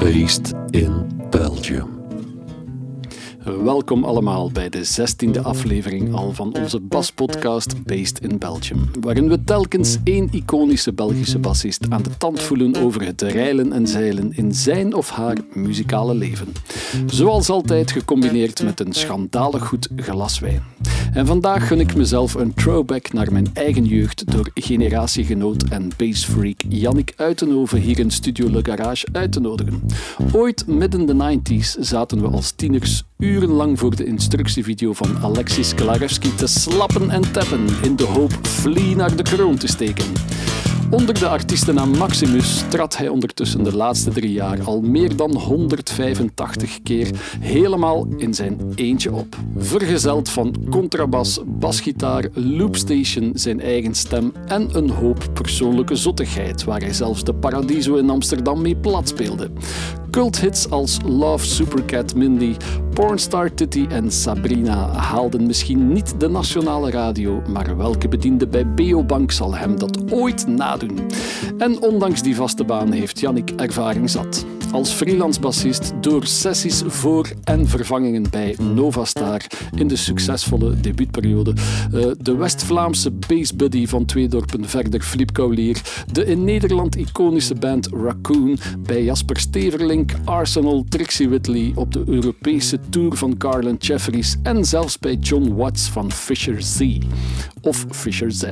Based Welkom allemaal bij de zestiende aflevering al van onze baspodcast Based in Belgium, waarin we telkens één iconische Belgische bassist aan de tand voelen over het reilen en zeilen in zijn of haar muzikale leven. Zoals altijd gecombineerd met een schandalig goed glas wijn. En vandaag gun ik mezelf een throwback naar mijn eigen jeugd door generatiegenoot en bassfreak Jannik Uitenhoven hier in Studio Le Garage uit te nodigen. Ooit midden de 90s zaten we als tieners urenlang voor de instructievideo van Alexis Klarewski te slappen en tappen in de hoop Flea naar de kroon te steken. Onder de artiestennaam Maximus trad hij ondertussen de laatste drie jaar al meer dan 185 keer helemaal in zijn eentje op. Vergezeld van contrabas, basgitaar, loopstation, zijn eigen stem en een hoop persoonlijke zottigheid, waar hij zelfs de Paradiso in Amsterdam mee plat speelde. Culthits als Love Supercat Mindy, Pornstar Titty en Sabrina haalden misschien niet de nationale radio, maar welke bediende bij Beobank zal hem dat ooit nadoen? En ondanks die vaste baan heeft Jannik ervaring zat. Als freelance bassist door sessies voor en vervangingen bij Novastar in de succesvolle debuutperiode, eh, de West-Vlaamse bassbuddy van twee dorpen verder Flip Kaulier, de in Nederland iconische band Raccoon bij Jasper Steverlink, Arsenal, Trixie Whitley op de Europese tour van Garland Jeffries en zelfs bij John Watts van Fisher Z of Fisher Z.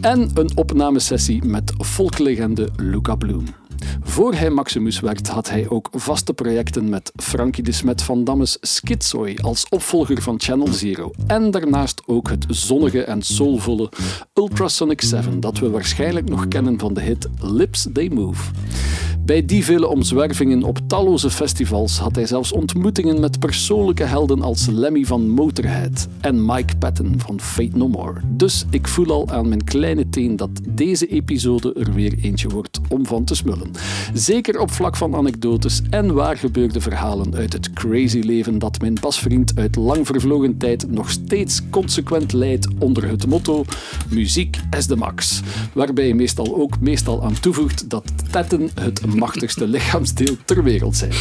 En een opnamesessie met volklegende Luca Bloom. Voor hij Maximus werd, had hij ook vaste projecten met Frankie de Smet van Dammes Schizoy als opvolger van Channel Zero. En daarnaast ook het zonnige en soulvolle Ultrasonic 7, dat we waarschijnlijk nog kennen van de hit Lips They Move. Bij die vele omzwervingen op talloze festivals had hij zelfs ontmoetingen met persoonlijke helden als Lemmy van Motorhead en Mike Patton van Fate No More. Dus ik voel al aan mijn kleine teen dat deze episode er weer eentje wordt om van te smullen. Zeker op vlak van anekdotes en waargebeurde verhalen uit het crazy leven dat mijn basvriend uit lang vervlogen tijd nog steeds consequent leidt onder het motto muziek is de max. Waarbij je meestal ook meestal aan toevoegt dat tetten het machtigste lichaamsdeel ter wereld zijn.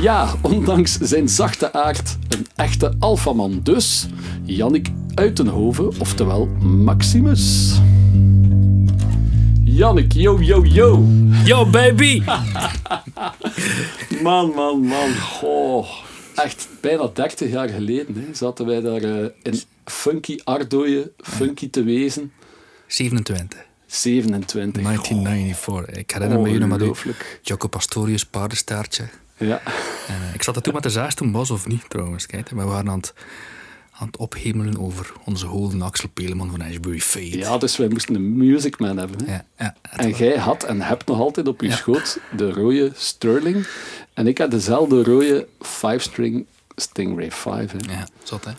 Ja, ondanks zijn zachte aard, een echte alfaman dus. Jannik Uitenhoven, oftewel Maximus. Jannik, yo, yo, yo. Yo, baby! Man, man, man. Goh. Echt bijna 30 jaar geleden hè, zaten wij daar eh, in funky Ardooien, funky te wezen. 27. 27. 1994. Ik herinner me nog u. Ongelooflijk. Jaco Pastorius, paardenstaartje. Ja. En, eh, ik zat er toen met de zes toen was of niet trouwens. Kijk, we waren aan het, aan het ophemelen over onze golden Axel Peleman van Ashbury Fate. ja, dus wij moesten een Music Man hebben. Hè. ja, ja, En jij had en hebt nog altijd op je Ja. schoot de rode Sterling. En ik had dezelfde rode 5-string Stingray 5. Hè. ja, zot hè.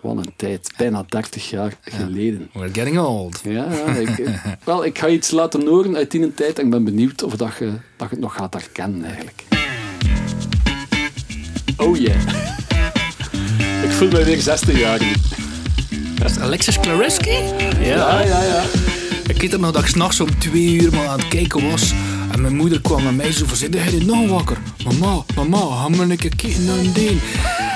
Wat een tijd. Bijna 30 jaar geleden. We're getting old. Ja, ja, ik, wel, ik ga iets laten horen uit die tijd en ik ben benieuwd of dat je, dat je het nog gaat herkennen eigenlijk. Oh yeah. Ik voel me weer 16 jaar. Dat is Alexis Klareski? Ja, ja, ja. Ik weet nog dat ik s'nachts om twee uur maar aan het kijken was. En mijn moeder kwam naar mij zo van, zit jij nog wakker? Mama, mama, ga maar een keer kijken naar een deen.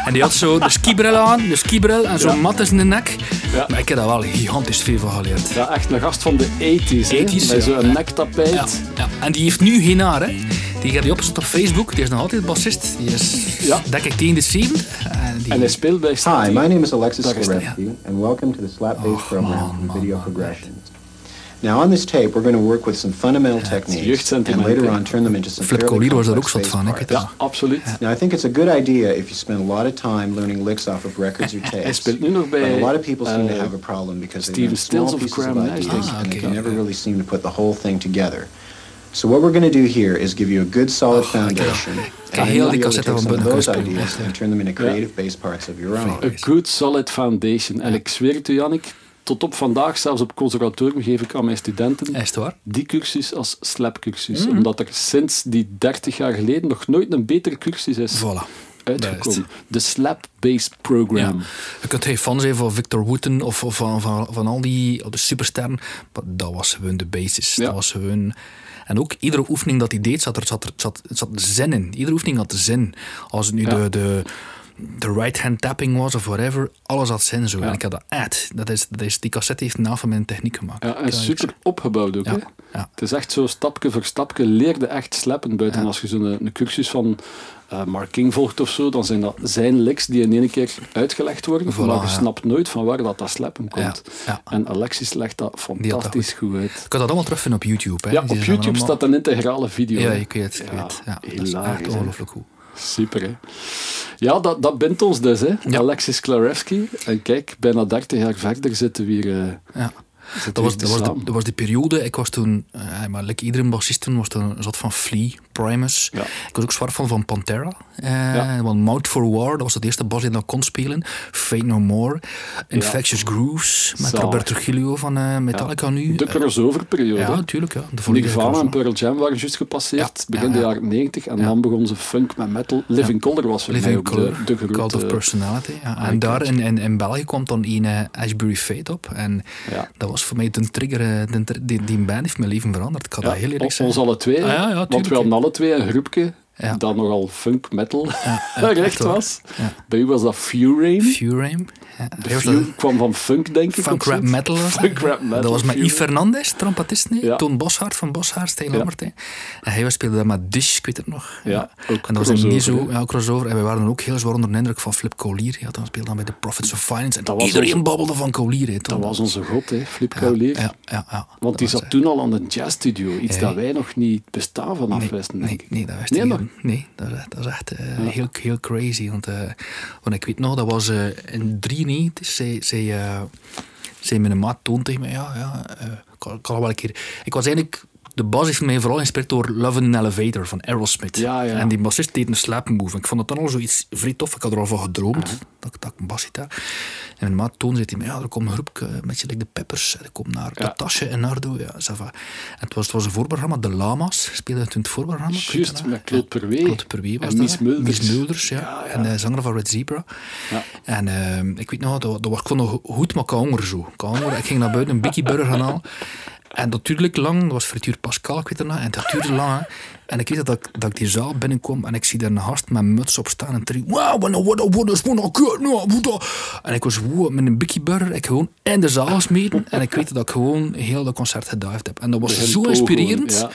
En die had zo de skibril aan, de skibril en zo'n Ja. mat in zijn nek. Ja. Maar ik heb daar wel gigantisch veel van geleerd. Ja, echt een gast van de 80s. hè. 80s, Met ja. zo'n nektapijt. Ja, ja. En die heeft nu geen haar, hè. Die gaat die opgezet op Facebook. Die is nog altijd bassist. Die is, Ja. denk ik, tegen de 70. En die... En hij speelt bij Hi, my name is Alexis is hij. Skoretsky, and welcome to the Slap Bass Oh, program man, from man, Video man, Progressions. Now, on this tape, we're going to work with some fundamental techniques, and later on turn them into some Flip fairly Collier was ook complex zot bass van, ik parts. weet Ja, absoluut. Now, I think it's a good idea if you spend a lot of time learning licks off of records or tapes. Hij speelt nu nog bij But a lot of people seem to eh, have a problem because they learn small Stills of pieces of ideas Ah, and they can never okay. really seem to put the whole thing together. So what we're going to do here is give you a good solid Oh, foundation, ik and then heel you'll die be able to cassette take van some of those ideas and turn them into creative bass parts of your own. A good solid foundation. En ik zweer het u, Jannik, tot op vandaag, zelfs op conservatorium, geef ik aan mijn studenten waar? die cursus als slapcursus. Omdat er sinds die 30 jaar geleden nog nooit een betere cursus is Voilà. uitgekomen. De Slap-Based Program. Je kunt geen fan zijn van Victor Wooten of, of van, van, van al die of de supersterren, maar dat was gewoon de basis. Ja. Dat was gewoon... En ook iedere oefening dat hij deed, zat er, zat er zat, zat zin in. Iedere oefening had zin. Als het nu Ja. de, de, de right-hand tapping was of whatever, alles had zin zo. Ja. En ik had dat uit. Dat is, dat is, die cassette heeft na van mijn techniek gemaakt. Ja, en super opgebouwd ook. Ja. Het is echt zo stapje voor stapje leerde echt slappen. Buiten als je zo'n een cursus van Mark King volgt of zo, dan zijn dat zijn licks die in één keer uitgelegd worden. Voilà, maar je snapt nooit van waar dat, dat slappen komt. ja. En Alexis legt dat dat fantastisch goed. uit. Ik kan dat allemaal terugvinden op YouTube. Hè. Ja, op YouTube allemaal- staat een integrale video. Ja, ik weet, ik Ja, weet. Ja, dat is echt ongelooflijk goed. Super, hè? Ja, dat, dat bindt ons dus, hè? Ja. Alexis Klarewski. En kijk, bijna 30 jaar verder zitten we hier. eh, Ja. Dat was, dat, was de, samen. dat was die periode, ik was toen, eh, maar like iedere bassisten was toen zat van Flea, Primus. Ja. Ik was ook zwart van van Pantera. Eh, Ja. Want Mount for War, dat was het eerste bas die dat kon spelen. Fate No More. Infectious Grooves met Zalig. Roberto Trujillo van eh, Metallica nu. De crossover-periode. ja, hè. natuurlijk. Ja. De Nirvana en. Pearl Jam waren juist gepasseerd, begin de ja. jaren 90. En dan begon ze funk met metal. Living Color was voor Living ook Colour, de, de Cult of. Personality. En daar in, in, in België kwam dan een eh, Ashbury Fate op. En Ja. dat was voor mij de trigger. eh, die, die band heeft mijn leven veranderd. Ik ga Ja, dat heel eerlijk ons alle twee. Ah, ja, ja, want we hadden alle twee een groepje Ja. dat nogal funk metal Ja, ja, recht was. Ja. Bij u was dat Furain. Furame. Dat- kwam van funk, denk ik. Funk rap metal. was Funk rap metal. Dat was met. Yves Fernandez, trompetist. Nee? Ja. Toon Boshaert van Boshaert, Stijn Ja. Lambert. hè. En hij speelde dat met Dish, ik weet het nog. Ja, ook En dat was een hè. ja, crossover. En wij waren ook heel zwaar onder de indruk van Flip Collier. Ja, dan speelde dan bij de Prophets of Finance. En Dat iedereen onze- babbelde van Collier. Hè. Dat was onze god, hè, Flip Kaulier. Ja, ja, ja. Want die was, zat toen al aan de jazzstudio. Iets dat wij nog niet bestaan vanaf Nee, wisten, nee, nee, dat wist Nee, nog? Nee, dat is, echt eh, heel, heel crazy. Want, eh, want ik weet nog, dat was eh, in 93, zei, zei, eh, zei mijn maat Toon tegen mij, ja, ja, eh, ik kan, kan wel een keer... Ik was eigenlijk... De bas heeft mij vooral geïnspireerd door Love in an Elevator van Aerosmith. Ja, ja. En die bassist deed een slap move. Ik vond het dan al zoiets vrij tof. Ik had er al van gedroomd, dat, ik- dat ik een basgitaar... En mijn maat Toon zei mij, ja, er komt een groep, eh, met je like de Peppers. En er komt naar Ja. de Tasje en Nardo. Ja. En het was, het was een voorprogramma, De Lama's speelde toen het voorprogramma. Ik Juist, dat met Claude Perwee. Claude Perwee was En dat, Mies? Mulders. Mies Mulders, ja. Ja, ja. En de zanger van Red Zebra. Ja. En ehm, ik weet nog, dat, dat was gewoon nog goed, maar ik honger zo. Ik honger. Ik ging naar buiten een Bikkie Burger gaan halen. En dat duurde like lang, dat was frituur Pascal, ik weet het nog. En dat duurde lang. hè. En ik weet dat ik, dat ik die zaal binnenkwam en ik zie daar een gast met muts op staan en drie. Wow, wat wat wat is wat nou, nou. En ik was wow, met een Bikkie Burger, ik gewoon in de zaal smeten. En ik weet dat ik gewoon heel dat concert gedived heb. En dat was zo inspirerend. ja.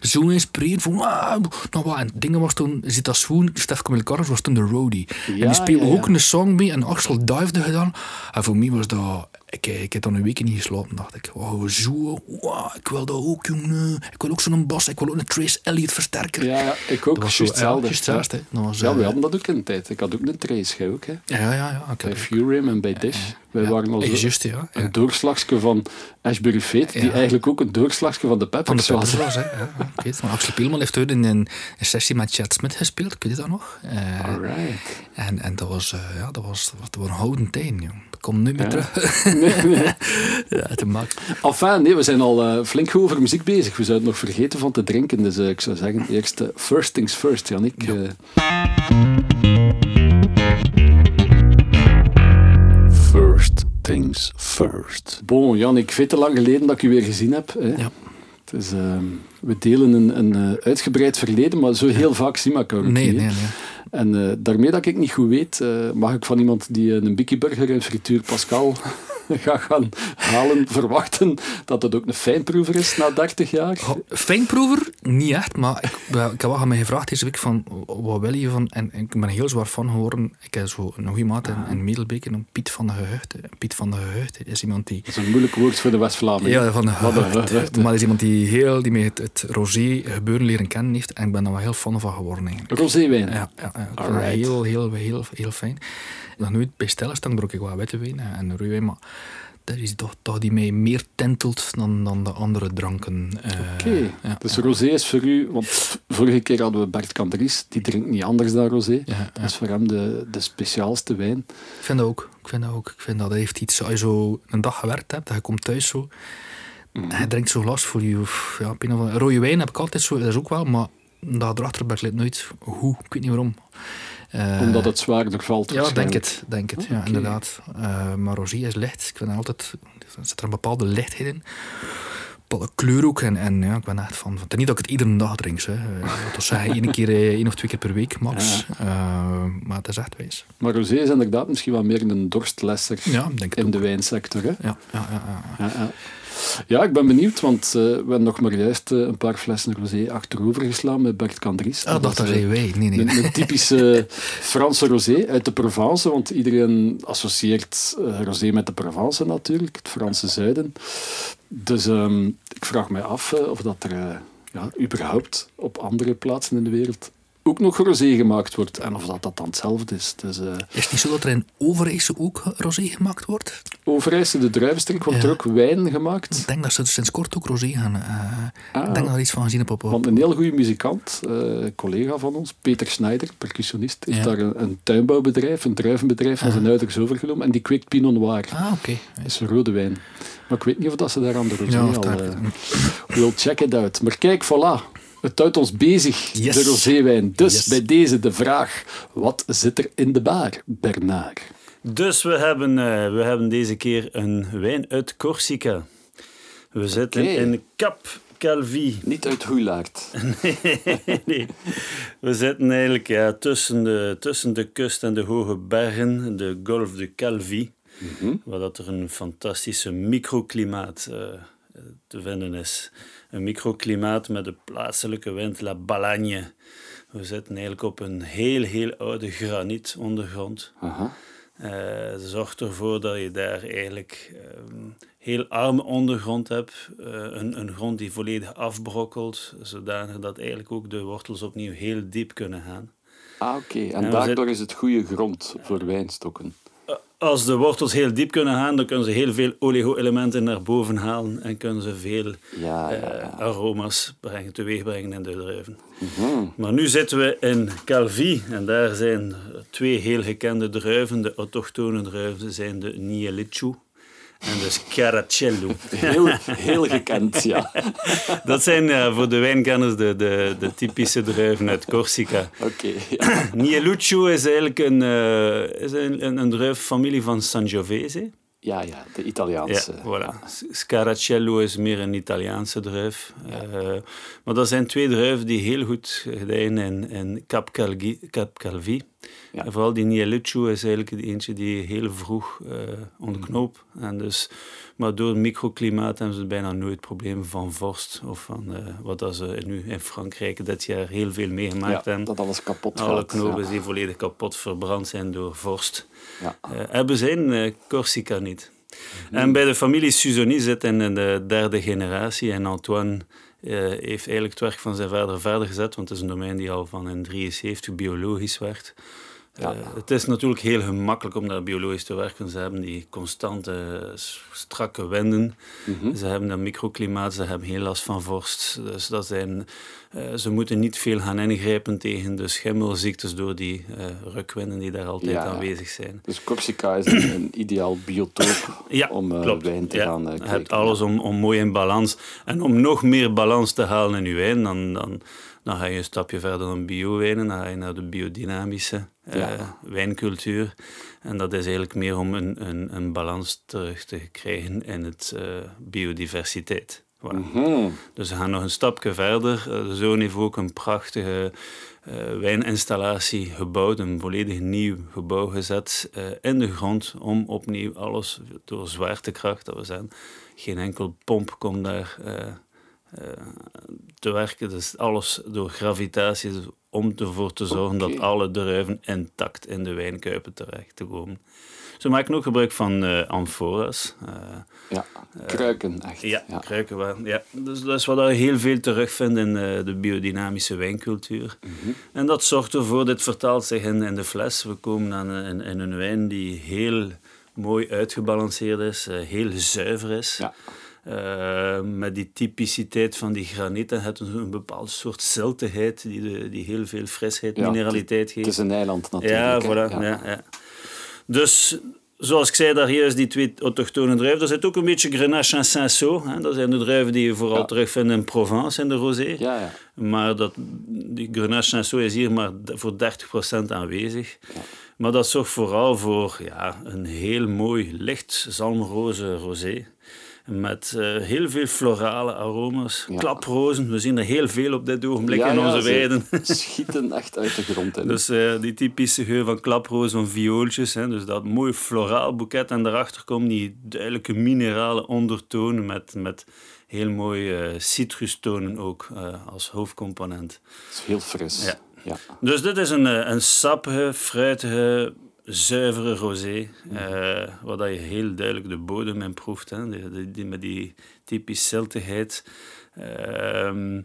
Zo inspirerend. Van, wow, nou wat. En dingen was toen, zit dat schoen, Stef Camille was toen de roadie. en die speelde ja. ook een song mee en Axel divede gedaan. En voor mij was dat... Ik, ik heb dan een week niet geslapen, dacht ik. Wow, zo, wow, ik wil dat ook, jongen. Ik wil ook zo'n bas, ik wil ook een Trace Elliot versterker. Ja, ja, ik ook. Dat was zo, Juist ja, hetzelfde. was, Ja, we eh, hadden dat ook in de tijd. Ik had ook een trace, jij ook, hè. Ja, ja, ja. Ik Bij heb, Furim en bij Dish. Wij ja, waren al ja. ja. een doorslagsje van Ashbury Fate, die Ja. eigenlijk ook een doorslagsje van de Van de Peppers was. Peppers hè. Ja, ja, ik weet Axel Pielman heeft ooit in een, een sessie met Chad Smith gespeeld, kun je dat nog? Eh, Alright. En, en dat was, eh, ja, dat was, dat was, dat was een houden teen, jong. Dat komt nu meer Ja. terug. ja, te maken. Enfin, nee, we zijn al eh, flink goed over muziek bezig. We zouden nog vergeten van te drinken. Dus eh, ik zou zeggen, eerst eh, first things first, Jannik. Ja. eh. first things first. Bon, Jannik, veel te lang geleden dat ik u weer gezien heb. Hè? Ja. Het is, ehm, we delen een, een uitgebreid verleden, maar zo heel vaak zien we elkaar Nee, niet, nee, nee. En daarmee dat ik niet goed weet, mag ik van iemand die een Bikkie Burger in frituur Pascal gaat gaan halen, verwachten dat het ook een fijnproever is na 30 jaar. Goh, Fijnproever, niet echt, maar ik, ik heb wel aan mij gevraagd deze week van, wat wil je van, en, en ik ben heel zwaar van geworden. Ik heb zo een goede maat in, in Middelbeek, een Piet van de Gehuchten. Piet van de Gehuchten is iemand die... Dat is een moeilijk woord voor de West-Vlamingen. Ja, van de Gehuchten. Maar is iemand die heel, die mij het, het rosé gebeuren leren kennen heeft. En ik ben daar wel heel fan van geworden eigenlijk. Roséwijn. Ja, ja, heel, heel, heel, heel fijn. Nog nooit bij stilstaan dronk ik wel witte wijn en rode wijn, maar dat is toch, toch die mij meer tentelt dan, dan de andere dranken. eh, Oké, ja, dus ja. rosé is voor u... Want vorige keer hadden we Bert Kandries, die drinkt niet anders dan rosé. Ja. Dat is voor hem de, de speciaalste wijn. Ik vind dat ook. Ik vind dat ook. Ik vind dat heeft iets, als je zo een dag gewerkt hebt je komt thuis zo, en je drinkt zo glas voor je, of, ja, rode wijn heb ik altijd zo, dat is ook wel, maar dat erachter ben ik nooit hoe, ik weet niet waarom. Eh, Omdat het zwaarder valt. Ja, denk het. Denk het Oh, ja, inderdaad. Eh, maar rosé is licht. Ik vind altijd... Er zit er een bepaalde lichtheid in. Een bepaalde kleur ook. En, en ja, ik ben echt van... niet dat ik het iedere dag drink. Hè. Eh, Dat wil zeggen, één, keer, eh, één of twee keer per week, max. Eh, maar het is echt wijs. Maar rosé is inderdaad misschien wel meer een dorstlesser Ja, in ook. de wijnsector. Hè? Ja, ja, ja, ja. Ja, ik ben benieuwd, want eh, we hebben nog maar juist eh, een paar flessen rosé achterover geslaan met Bert Candries. Ah, dacht, dat is, eh. Nee, nee. Een, een typische Franse rosé uit de Provence, want iedereen associeert rosé met de Provence natuurlijk, het Franse zuiden. Dus ehm, ik vraag mij af of dat er ja, überhaupt op andere plaatsen in de wereld ook nog rosé gemaakt wordt en of dat, dat dan hetzelfde is. Dus, eh, Is het niet zo dat er in Overijse ook rosé gemaakt wordt? Overijse, de druivenstreek, wordt Ja. er ook wijn gemaakt. Ik denk dat ze sinds kort ook rosé gaan. eh, Ah. Ik denk dat er iets van gezien heb op... op Want een heel goede muzikant, eh collega van ons, Peter Schneider, percussionist, heeft Ja. daar een, een tuinbouwbedrijf, een druivenbedrijf van zijn ouders overgenomen. En die kweekt Pinot Noir. Ah, oké. Dat is rode wijn. Maar ik weet niet of dat ze daar aan de rosé Ja, al... we'll check it out. Maar kijk, voilà. Het houdt ons bezig, Yes. de roséwijn. Dus Yes. bij deze de vraag, wat zit er in de baar, Bernard? Dus we hebben, eh, we hebben deze keer een wijn uit Corsica. We zitten in Cap Calvi. Niet uit Hoelaert. nee. We zitten eigenlijk ja, tussen, de, tussen de kust en de hoge bergen, de Golf de Calvi, waar dat er een fantastische microklimaat eh, te vinden is. Een microklimaat met de plaatselijke wind, La Balagne. We zitten eigenlijk op een heel, heel oude granietondergrond. Aha. Eh zorgt ervoor dat je daar eigenlijk ehm, heel arme ondergrond hebt. Eh, een, een grond die volledig afbrokkelt, zodanig dat eigenlijk ook de wortels opnieuw heel diep kunnen gaan. Ah, oké. En daardoor is het goede grond voor wijnstokken. Als de wortels heel diep kunnen gaan, dan kunnen ze heel veel oligo-elementen naar boven halen en kunnen ze veel Ja, ja, eh, aroma's brengen, teweeg brengen in de druiven. Mhm. Maar nu zitten we in Calvi en daar zijn twee heel gekende druiven. De autochtone druiven zijn de Nielicciu en de Scaracello. Heel, heel gekend, ja. Dat zijn eh, voor de wijnkenners de, de, de typische druiven uit Corsica. Oké. ja. Nieluccio is eigenlijk een, eh, is een, een, een druiffamilie van Sangiovese. Ja, ja, de Ja, Italiaanse. voilà. Scaracello is meer een Italiaanse druif. Eh, maar dat zijn twee druiven die heel goed gedijen in, in Cap, Cap Calvi. Ja. En vooral die Nieluccio is eigenlijk de eentje die heel vroeg eh ontknoopt. En dus, maar door het microklimaat hebben ze bijna nooit problemen van vorst. Of van eh, wat dat ze nu in Frankrijk dit jaar heel veel meegemaakt Ja, hebben. dat alles kapot Alle gaat. knopen ja. die volledig kapot verbrand zijn door vorst. Ja. Eh, hebben ze in eh, Corsica niet. En bij de familie Suzoni zit in de derde generatie. En Antoine eh, heeft eigenlijk het werk van zijn vader verder gezet, want het is een domein die al van in 73 biologisch werd. Eh, het is natuurlijk heel gemakkelijk om daar biologisch te werken. Ze hebben die constante, eh, strakke winden. Ze hebben dat microklimaat, ze hebben heel last van vorst. Dus dat zijn, eh, ze moeten niet veel gaan ingrijpen tegen de schimmelziektes door die eh, rukwinden die daar altijd Ja, ja. aanwezig zijn. Dus Corsica is een, een ideaal biotoop Ja, om klopt. wijn te Ja, gaan uh, je hebt alles om, om mooi in balans. En om nog meer balans te halen in je wijn, dan, dan, dan ga je een stapje verder dan biowijnen. Dan ga je naar de biodynamische eh, wijncultuur. En dat is eigenlijk meer om een, een, een balans terug te krijgen in het eh, biodiversiteit. Voilà. Mhm. Dus we gaan nog een stapje verder. De zoon heeft ook een prachtige eh, wijninstallatie gebouwd, een volledig nieuw gebouw gezet in de grond om opnieuw alles door zwaartekracht, dat we zeggen, geen enkel pomp komt daar te werken. Dus alles door gravitatie, dus om ervoor te zorgen dat alle druiven intact in de wijnkuipen terecht te komen. Ze maken ook gebruik van eh amfora's. eh, Ja, kruiken echt. ja, kruikenwijn. Ja. Dus dat is wat je heel veel terugvindt in de biodynamische wijncultuur. En dat zorgt ervoor, dit vertaalt zich in, in de fles. We komen aan een, in een wijn die heel mooi uitgebalanceerd is, heel zuiver is. Ja. Eh, met die typiciteit van die granieten het een, een bepaald soort ziltigheid die, de, die heel veel frisheid, Ja, mineraliteit geeft. Het is een eiland natuurlijk. Ja, voilà. Ja. Ja, Dus zoals ik zei daar juist, die twee autochtone druiven. Er zit ook een beetje Grenache en Cinsault. hè. Dat zijn de druiven die je vooral Ja. terugvindt in Provence, in de rosé. Ja, ja. Maar dat, die Grenache Cinsault is hier maar voor 30% aanwezig. Maar dat zorgt vooral voor ja, een heel mooi, licht zalmroze rosé. Met eh, heel veel florale aroma's. Ja. Klaprozen, we zien er heel veel op dit ogenblik Ja, in ja, onze ze weiden. Schieten echt uit de grond. Hè. Dus eh, die typische geur van klaproos, van viooltjes. Hè, dus dat mooi floraal boeket. En daarachter komen die duidelijke minerale ondertonen met, met heel mooie eh, citrustonen ook als hoofdcomponent. Het is heel fris. Ja. Ja. Dus dit is een, een sappige, fruitige, zuivere rosé. eh, waar je heel duidelijk de bodem in proeft. Hè, die, die, met die typisch ziltigheid. Ehm,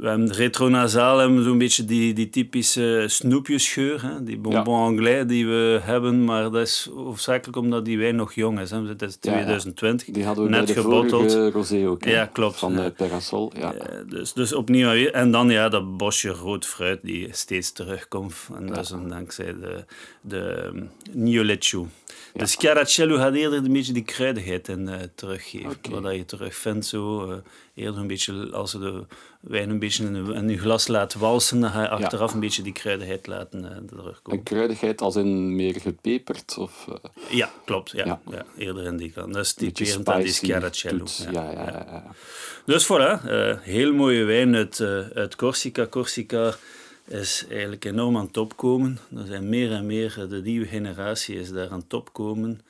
we hebben retronasaal hebben zo'n beetje die, die typische snoepjesgeur, hè? die bonbon anglais die we hebben, maar dat is hoofdzakelijk omdat die wijn nog jong is. Hè? Het is Ja, ja. 2020, Die hadden we net bij de gebotteld. rosé ook. hè. Ja, klopt. Van Ja. eh, Perasol. Ja. Dus, dus opnieuw. En dan ja, dat bosje rood fruit die steeds terugkomt. En dat is dankzij de, de um, Niolechu. De Schiaracello gaat eerder een beetje die kruidigheid in eh, teruggeven. Oké. Wat dat je terugvindt zo. eh, eerder een beetje, als je de wijn een beetje in, je- glas laat walsen, dan ga je achteraf een beetje die kruidigheid laten eh, terugkomen. En kruidigheid als in meer gepeperd? Of, eh, Ja, klopt. Ja, Ja. ja. eerder in die kant. Dat is een typerend aan die Schiaracello. Ja, ja. Dus voilà, eh, heel mooie wijn uit, eh, uit Corsica. Corsica is eigenlijk enorm aan het opkomen. Er zijn meer en meer, eh, de nieuwe generatie is daar aan het opkomen.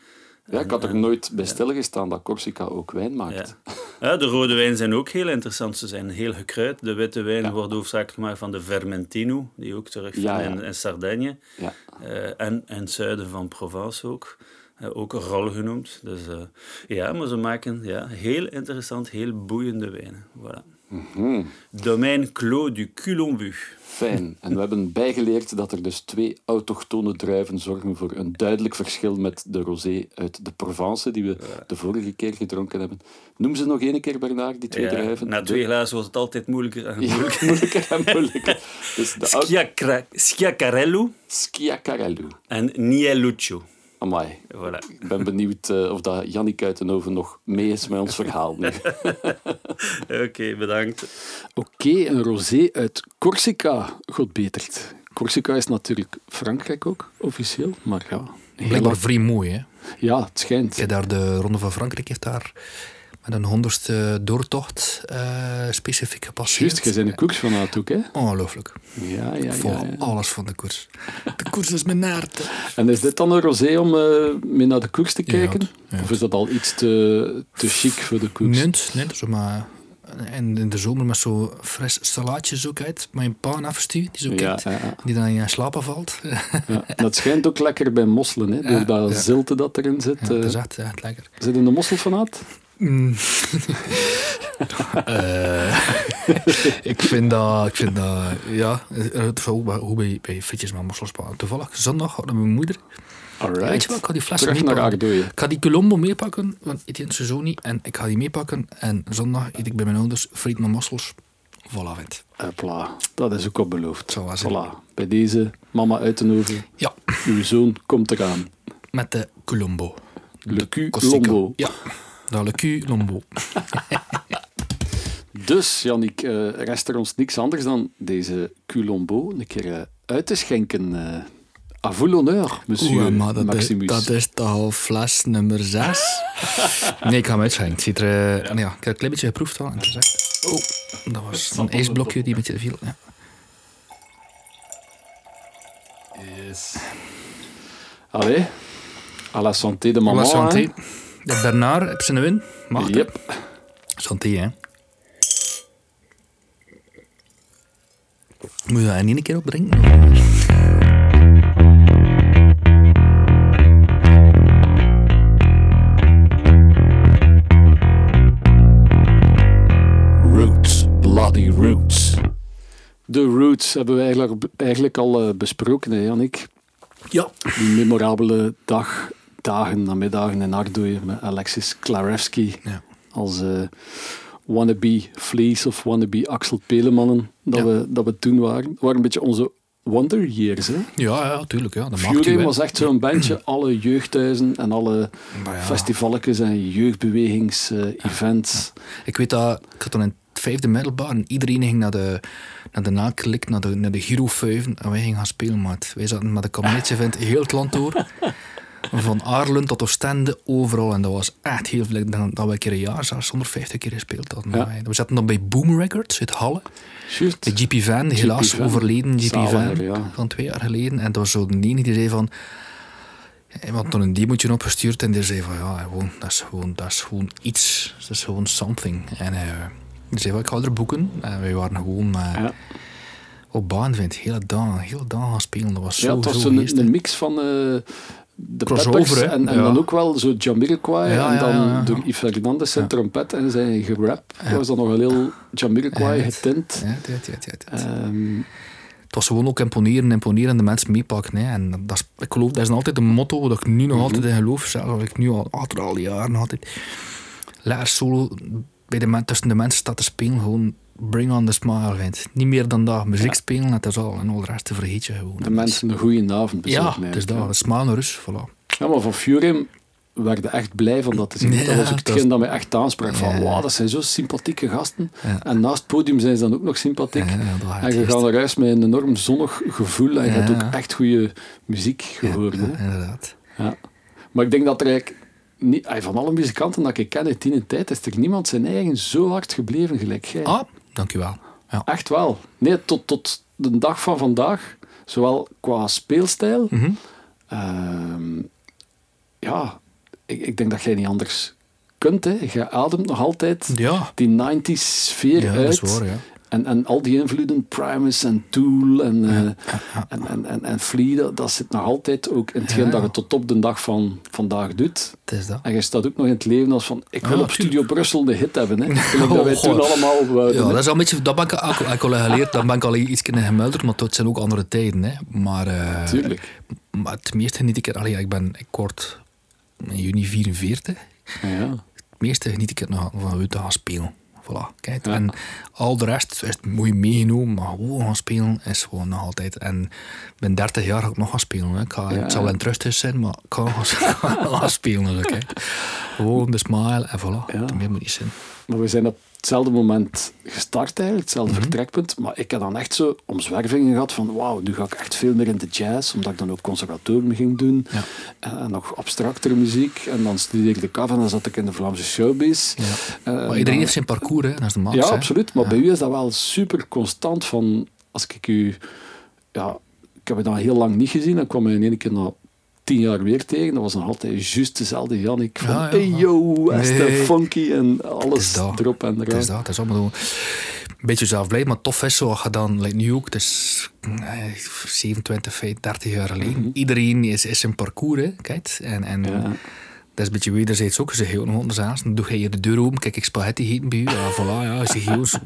Ja, ik had er nooit bij stilgestaan dat Corsica ook wijn maakt. Ja. De rode wijnen zijn ook heel interessant. Ze zijn heel gekruid. De witte wijn Ja. wordt hoofdzakelijk gemaakt van de Vermentino, die ook Ja, ja. in, in Sardinië. Ja. Eh, en in het zuiden van Provence ook. Eh, ook een rol genoemd. Dus, eh, ja, maar ze maken ja, heel interessant, heel boeiende wijnen. Voilà. Mhm. Domein Clos du Culombu. Fijn. En we hebben bijgeleerd dat er dus twee autochtone druiven zorgen voor een duidelijk verschil met de rosé uit de Provence, die we de vorige keer gedronken hebben. Noem ze nog één keer, Bernard, die twee Ja, druiven. na twee glazen wordt het altijd moeilijker en Ja, moeilijker. moeilijker en moeilijker. Dus de auto... Schiacra- Schiacarello Schiacarello. en Nieluccio. Amai. Voilà. Ik ben benieuwd eh, of dat Jannik Uitenhoven nog mee is met ons verhaal nu. Oké, bedankt. Oké, een rosé uit Corsica, god betert. Corsica is natuurlijk Frankrijk ook, officieel, maar ja. heel Blijkbaar vrij mooi, hè. Ja, het schijnt. Heb daar de Ronde van Frankrijk heeft daar een honderdste doortocht eh, specifiek gepasseerd. Juist, je bent een koersfanaat ook, hè? Ongelooflijk. Ja, ja, ja, ja. alles van de koers. De koers is mijn naart. En is dit dan een rosé om eh, mee naar de koers te kijken? ja. Of is dat al iets te, te chic voor de koers? Nee, nee, zo maar... En in de zomer met zo fris salaatjes ook uit. Met een paan afstuwen, die zo Ja, kent. ja, ja. Die dan in je slapen valt. Ja, dat schijnt ook lekker bij mosselen, hè? door dat ja. zilte dat erin zit. Ja, eh. dat is echt, echt lekker. Zit je een mosselfanaat? Mm. Eh, ik vind dat, ik vind dat, ja, het is ook bij, hoe bij, bij frietjes met mossels. maar Toevallig zondag hadden mijn moeder. Alright. Weet je wat, ik ga die fles meepakken. Ik ga die Colombo meepakken, want ik eet het seizoen niet. En ik ga die meepakken en zondag eet ik bij mijn ouders friet met mossels. Voilà, vent. Hopla, dat is ook al beloofd. Wel zijn. Voilà. Bij deze, mama Uitenhoven, Ja, uw zoon komt eraan. met de Colombo. Le Q Costico. Lombo. Ja, de Le Lombo. Dus, Jannik, eh rest er ons niks anders dan deze Culombo een keer eh, uit te schenken. eh à vous l'honneur, monsieur Oeh, maar dat, is, Maximus. dat is toch al fles nummer 6? nee, ik ga hem uitschenken. Ziet er, eh, nee, ja, ik heb een klein beetje geproefd al. En is. Oh, dat was een ijsblokje die een beetje viel. Ja. Yes. Allee, à la santé de maman. santé. hè. De Bernard heb zijn win. Mag? Yep. Santé, hè. Moet je dat in één keer opdrinken? Roots, bloody roots. De roots hebben we eigenlijk, eigenlijk al eh, besproken, hè, Jannik. Ja. Die memorabele dag, dagen, namiddagen in Ardooien met Alexis Klarewski Ja. als eh, wannabe Vlees of wannabe Axel Pelemannen dat, Ja. we, dat we toen waren. Dat waren een beetje onze Wonder Years. Hè? Ja, ja, tuurlijk. Ja. Fury was echt zo'n bandje, alle jeugdhuizen en alle Maar ja. en jeugdbewegings-events. Ik weet dat, ik zat dan in het vijfde middelbaar en iedereen ging naar de, naar de naklik, naar de, naar de Giro 5 en wij gingen gaan spelen, maat. Wij zaten met een kabinetje heel het land door. Van Aarlen tot Oostende, overal. En dat was echt heel veel. Ik denk Dat we een keer een jaar zelfs 150 keer gespeeld hadden. Ja. We zaten dan bij Boom Records uit Halle. Juist. De GP Van, helaas Van. overleden GP Van, ja. van twee jaar geleden. En dat was zo de enige die zei van... Hij had dan een demootje opgestuurd en die zei van ja, gewoon, dat, is gewoon, dat is gewoon iets. Dat is gewoon something. En hij die zei van ik ga er boeken. En wij waren gewoon eh, Ja. op baan, vind heel dag, heel dag gaan spelen. Dat was zo, Ja, het was zo een mix van eh, de Crossover, en, en Ja. dan ook wel zo Jamiroquai Ja, en dan door Yves Fernandez zijn trompet en zijn gerap. Was dan nog een heel Jamiroquai getint. Ja, ja, ja. Ehm, Het was gewoon ook imponeren, imponeren en de mensen meepakken. Hè. En dat is, ik geloof, dat is altijd een motto dat ik nu nog altijd in geloof. Zelfs ik nu al, al die jaren altijd lekker solo bij de, tussen de mensen staat te spelen. Gewoon bring on the smile, vind. Niet meer dan dat. Muziek spelen, dat is al. En al de rest te vergeet je gewoon. de mensen een goede avond Ja, bezorgen. het is dat. Smile naar rust, voilà. Ja, maar van Fury werden echt blij van dat te zien. Ja, dat was ook hetgeen dat mij echt aansprak. Van, Ja. wauw, dat zijn zo sympathieke gasten. Ja. En naast het podium zijn ze dan ook nog sympathiek. Ja, ja, en je gaat naar huis met een enorm zonnig gevoel. En je Ja. hebt ook echt goede muziek gehoord. Ja, inderdaad. Ja. Maar ik denk dat er eigenlijk niet, van alle muzikanten dat ik ken uit die tijd, is er niemand zijn eigen zo hard gebleven gelijk jij. Ah, dankjewel. Ja. Echt wel. Nee, tot, tot de dag van vandaag, zowel qua speelstijl. Mhm. ehm, ja, ik, ik denk dat jij niet anders kunt. Hè. Je ademt nog altijd Ja, die 90s sfeer ja uit. dat is waar, ja. En, en al die invloeden, Primus en Tool en, eh, ja. en, en, en, en Flea, dat, dat zit nog altijd ook in hetgeen Ja. dat je tot op de dag van vandaag doet. Het is dat. En je staat ook nog in het leven als van, ik wil Ja, op Studio Brussel de hit hebben. Hè. Dat wij Oh, toen God. allemaal wouden. Ja, dat is al een beetje, dat ben ik ook, ook al geleerd, dat ben ik al iets in gemuilderd, maar het zijn ook andere tijden. Hè. Maar, eh, Tuurlijk. maar het meeste geniet ik er, allee, ik ben, ik word in juni 44, Ja. het meeste geniet ik er nog van uit te gaan spelen. Voilà, kijk. Ja. En al de rest is mooi meegenomen, maar gewoon gaan spelen is gewoon nog altijd. En ik ben 30 jaar ga ik nog gaan spelen. Hè. Ik ga, Ja. Het zal wel een trusthuis zijn, maar ik nog gaan, gaan spelen. Dus, kijk. Gewoon de smile en voilà. Ja. Meer moet niet zijn. Maar we zijn op hetzelfde moment gestart eigenlijk, hetzelfde Mhm. vertrekpunt. Maar ik heb dan echt zo omzwervingen gehad van wauw, nu ga ik echt veel meer in de jazz, omdat ik dan ook conservatorium ging doen. Ja. En, en nog abstractere muziek. En dan studeerde ik af en dan zat ik in de Vlaamse showbiz. Ja. En Maar dan- iedereen heeft zijn parcours, hè. dat is de max. Ja, hè. absoluut. Maar Ja. bij u is dat wel super constant van, als ik u... Ja, ik heb het dan heel lang niet gezien. Dan kwam hij in één keer na tien jaar weer tegen. Dat was nog altijd juist dezelfde Jannik. Van, Ja, ja, hey yo, Est Nee. funky en alles dat. erop en Het is eraan. dat, het is allemaal een beetje zelfblijd, maar tof is zo, dan, like nu ook, het is eh, 27, 25, 30 jaar geleden. Iedereen is, is zijn parcours, hè, kijk. En, en Mhm. Ja. dat is een beetje wederzijds ook. Ze nog anders dan doe je hier de deur open, kijk ik spaghetti eten bij u. Ja, voilà, ja, jongens, ik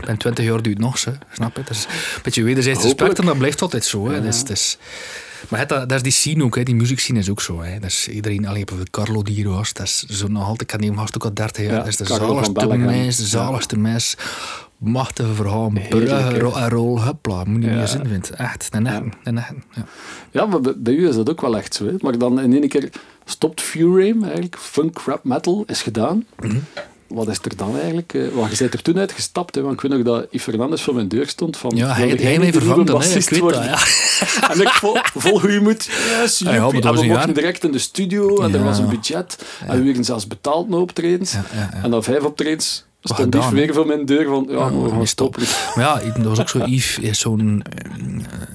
ben 20 jaar, het nog, ze, snap je? Het is een beetje wederzijds respect en dat blijft altijd zo. Hè. Ja. Dus, maar het, dat, dat is die scene ook, hè. die muziekscene is ook zo. Hè. Dat is iedereen, alleen bijvoorbeeld Carlo die hier was, dat is zo nog altijd, ik die gast ook al 30 jaar, Ja, dat is de zaligste mens, de zaligste mens. Machtige verhaal, bruggen, ro- en rol, hupla, moet je niet zin vinden. Echt, een echte, een echte, ja. Ja, maar bij, bij u is dat ook wel echt zo. Hè? Maar dan in één keer stopt Furame eigenlijk. Funk, rap, metal is gedaan. Mhm. Wat is er dan eigenlijk? eh, Want je bent er toen uit gestapt. Hè? Want ik weet nog dat Yves Fernandez voor mijn deur stond. Van, Ja, hij, jij mij vervangt nieuwe dan, ik weet dat, ja. En ik vol, vol goede moed. Yes, ja, maar joepie. dat en was we mochten direct in de studio. En er Ja. was een budget. En we werden zelfs betaald met optredens. En dan vijf optredens stond Yves weer voor mijn deur van... Ja, we gaan stoppen. Maar ja, dat was ook zo. Yves is zo'n. eh,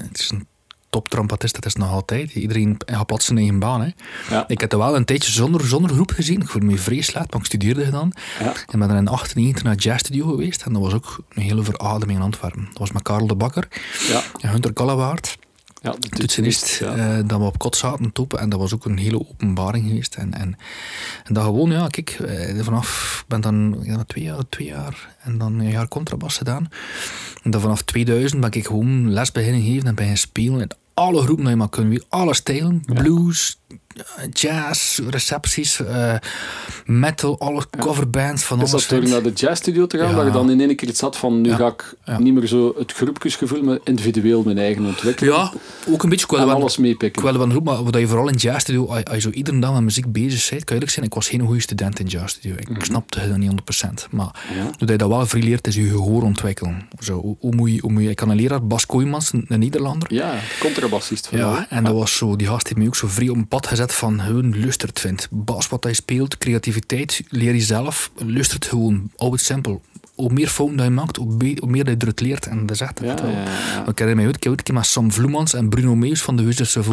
Het is een toptrompetist, dat is nog altijd. Iedereen gaat plots zijn eigen baan. Hè. Ja. Ik heb er wel een tijdje zonder, zonder groep gezien. Ik voelde me vreselijk, maar ik studeerde gedaan. Ja. En ben dan in 98 naar Jazz Studio geweest. En dat was ook een hele verademing in Antwerpen. Dat was met Karel de Bakker Ja, en Hunter Kallewaard. Ja de toetsenist, ja. eh, dat we op kot zaten toppen. En dat was ook een hele openbaring geweest. En, en, en dat gewoon, ja, kijk, eh, vanaf, ik ben dan denk twee, jaar, twee jaar en dan een jaar contrabas gedaan. En dan vanaf 2000 ben ik gewoon les beginnen geven en beginnen spelen in alle groepen dat je maar kunt, weer alle stijlen, blues, jazz, recepties, eh, metal, alle coverbands van Is alles. dat door naar de jazzstudio te gaan, dat je dan in één keer iets had van, nu ga ik niet meer zo het groepjesgevoel, maar individueel mijn eigen ontwikkelen. Ja, ook een beetje. Ik wilde alles meepikken. Ik wilde wel roepen, maar wat je vooral in jazzstudio, als als je zo iedere dag met muziek bezig bent, kan je eerlijk zijn, ik was geen goede student in jazzstudio. Ik snapte het niet 100%. Maar hoe je dat wel vrij leert, is je gehoor ontwikkelen. Zo, hoe, hoe moet je, hoe moet je, ik had een leraar, Bas Kooijmans, een, Nederlander. Ja, contrabassist. van Ja, en dat was zo, die gast heeft me ook zo vrij op een pad gezet van hun lustert vindt. Bas, wat hij speelt, creativiteit, leer je zelf, lustert gewoon, altijd simpel. Hoe meer fouten dat je maakt, hoe, meer dat je het leert. En dat is echt Ja, wel- ja, ja. Ik herinner ik met Sam Vloemans en Bruno Meus van de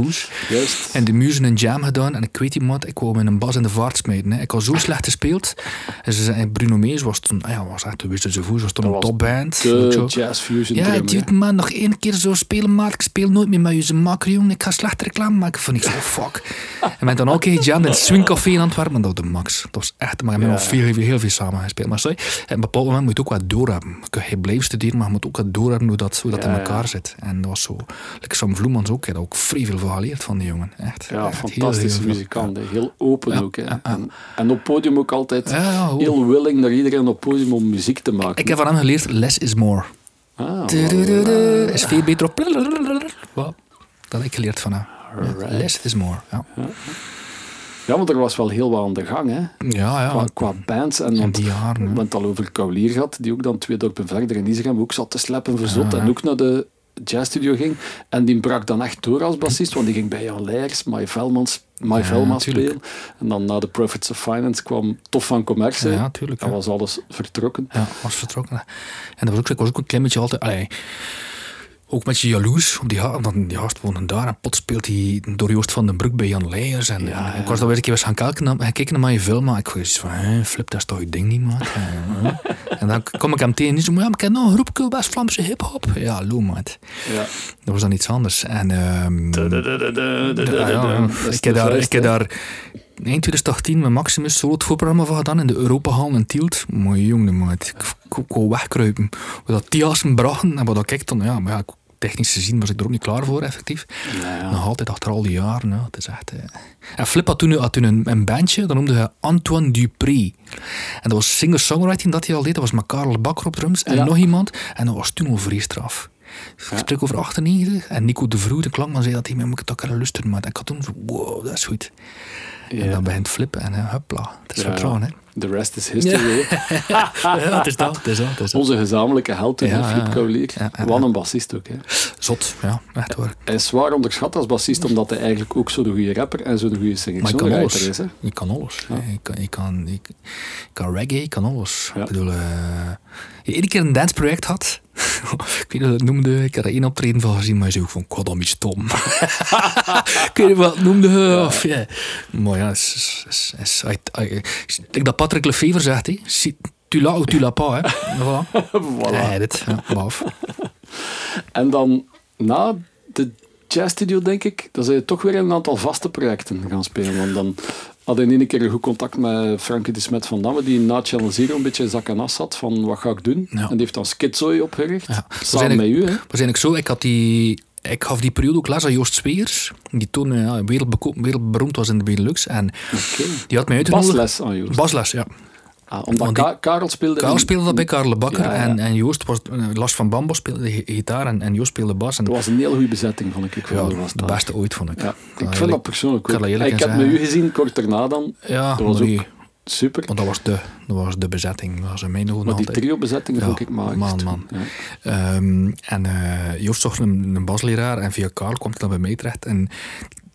Oz Juist. en de muzen een jam gedaan. En ik weet iemand, ik wou met een bas in de vaart smijten. Hè. Ik had zo slecht gespeeld. En ze zei, Bruno Meus was toen, ah ja, was echt de Oz, was toen Dat een topband. De jazz fusion Ja, dude, hè. man, nog één keer zo spelen, maar ik speel nooit meer met je. Maken jongen, ik ga slechte reclame maken. Van ik zo, fuck. En met dan ook een jam in het swingcafé in Antwerpen, maar dat was de max. Dat was echt, maar we hebben nog veel, heel, heel veel samen gespeeld. Maar sorry, op een bepaald moment moet je ook wat doorhebben. Je blijft studeren, maar je moet ook wat doorhebben hoe dat, hoe dat Ja, in ja. elkaar zit. En dat was zo, like Sam Vloemans ook, ook vrij veel geleerd van die jongen. Echt, Ja, echt fantastische heel veel. muzikant. hè. Heel open ook. Hè. En, en op podium ook altijd heel willing naar iedereen op podium om muziek te maken. Ik heb van hem geleerd, less is more. Ah, Is veel beter op... Dat heb ik geleerd van hem. Less is more. Ja, Ja, want er was wel heel wat aan de gang, hè. ja. ja. Qua, qua bands. En want, die jaren. we hè. hebben het al over Kaulier gehad, die ook dan twee dorpen verder in Isegem ook zat te sleppen verzot en ook naar de jazzstudio ging. En die brak dan echt door als bassist, want die ging bij Jan Leijers, Mai Velmans, Ja, Velma spelen. En dan na de Profits of Finance kwam Tof van Commerce. Ja, tuurlijk, ja. was alles vertrokken. Ja, was vertrokken. En dat was ook, ik was ook een klein beetje altijd... Allee, ook met je jaloers op die gast, want die gast woonde daar en pot speelt hij door Joost van den Broek bij Jan Leijers. En, Ja, en ik was daar weer een keer eens gaan kijken, naar- gaan kijken naar mijn film, maar ik was van, hè, flip, dat is toch je ding niet, man. En dan kom ik hem tegen en die zei, maar ja, maar ik nog een groepje West-Vlaamse hip-hop. Ja, loe, maat. Ja. Dat was dan iets anders. En, Ik heb daar, eind 2018 met Maximus solo het voorprogramma van gedaan in de Europahal in Tielt. Maar jongen, maat. Ik, wou wegkruipen. Wat dat die assen brachten en wat dat ik dan, ja, maar ja, technisch gezien was ik er ook niet klaar voor, effectief. Ja. Nog altijd achter al die jaren. Ja, het is echt, eh. En Flip had toen, had toen een, een bandje, dat noemde hij Antoine Dupré. En dat was singer-songwriting dat hij al deed. Dat was met Karel Bakker op drums en Ja. nog iemand. En dat was toen al vrij straf. Ik spreek over 98 en Nico de Vroe, de klankman, zei dat hij mij moet ik toch kunnen luisteren. Maar ik had toen zo, wow, dat is goed. En Ja. dan begint flippen en eh, hupla. Het is Ja. vertrouwen, hè. The rest is history. ja, het is dat, het is dat. Het is dat. Onze gezamenlijke held toen, Ja, Flip ja. Kaulier. Ja, ja, Wat ja. een bassist ook. Hè. Zot, ja, echt waar. Hij is zwaar onderschat als bassist, omdat hij eigenlijk ook zo'n goede rapper en zo'n goede singer-songwriter is. Hè. Je kan alles. Je, kan, je, kan, reggae, je kan alles. Ja. Ik bedoel, eh, je iedere keer een danceproject had. ik weet niet hoe dat noemde. Ik heb er één optreden van gezien, maar je zei ook van, ik had dat niet stom. ik weet niet wat het noemde. Of, ja. Maar ja, is, is, is, dat Patrick Lefevre zegt, hè. Si tu l'as ou tu l'as pas, hè. Voilà. Voilà. Nee, dit, ja, maf. En dan na de jazzstudio, denk ik, dan zijn je toch weer een aantal vaste projecten gaan spelen. Want dan had hij in één keer een goed contact met Frankie de Smet van Damme, die na Channel Zero een beetje in zak en as zat van wat ga ik doen. Ja. En die heeft dan Schizooi opgericht, Ja. samen met u. Hè. Waarschijnlijk zo. Ik had die... Ik gaf die periode ook les aan Joost Speers, die toen eh, ja, wereldberoemd was in de Benelux. En die had mij uitgenodigd. Basles aan Joost. Basles, ja. Ah, omdat die- Ka- Karel speelde... Karel speelde dat bij Karel de Bakker Ja, ja. En, en Joost was eh, Lars van Bambo speelde de gi- gitaar en, en Joost speelde bas. En, Dat was een heel goede bezetting, vond ik. ik ja, vond was de beste ooit, vond ik. Ja, ik vind eerlijk- dat persoonlijk ook. Ik heb met u gezien kort daarna dan. Ja, dat was ook super. want dat was de, dat was de bezetting. Dat was in mijn ogen Maar die trio-bezetting Ja, vond ik magisch. man, man. Ja. Ehm, en eh, Joost zocht een, een basleraar en via Karel kwam hij dan bij mij terecht. En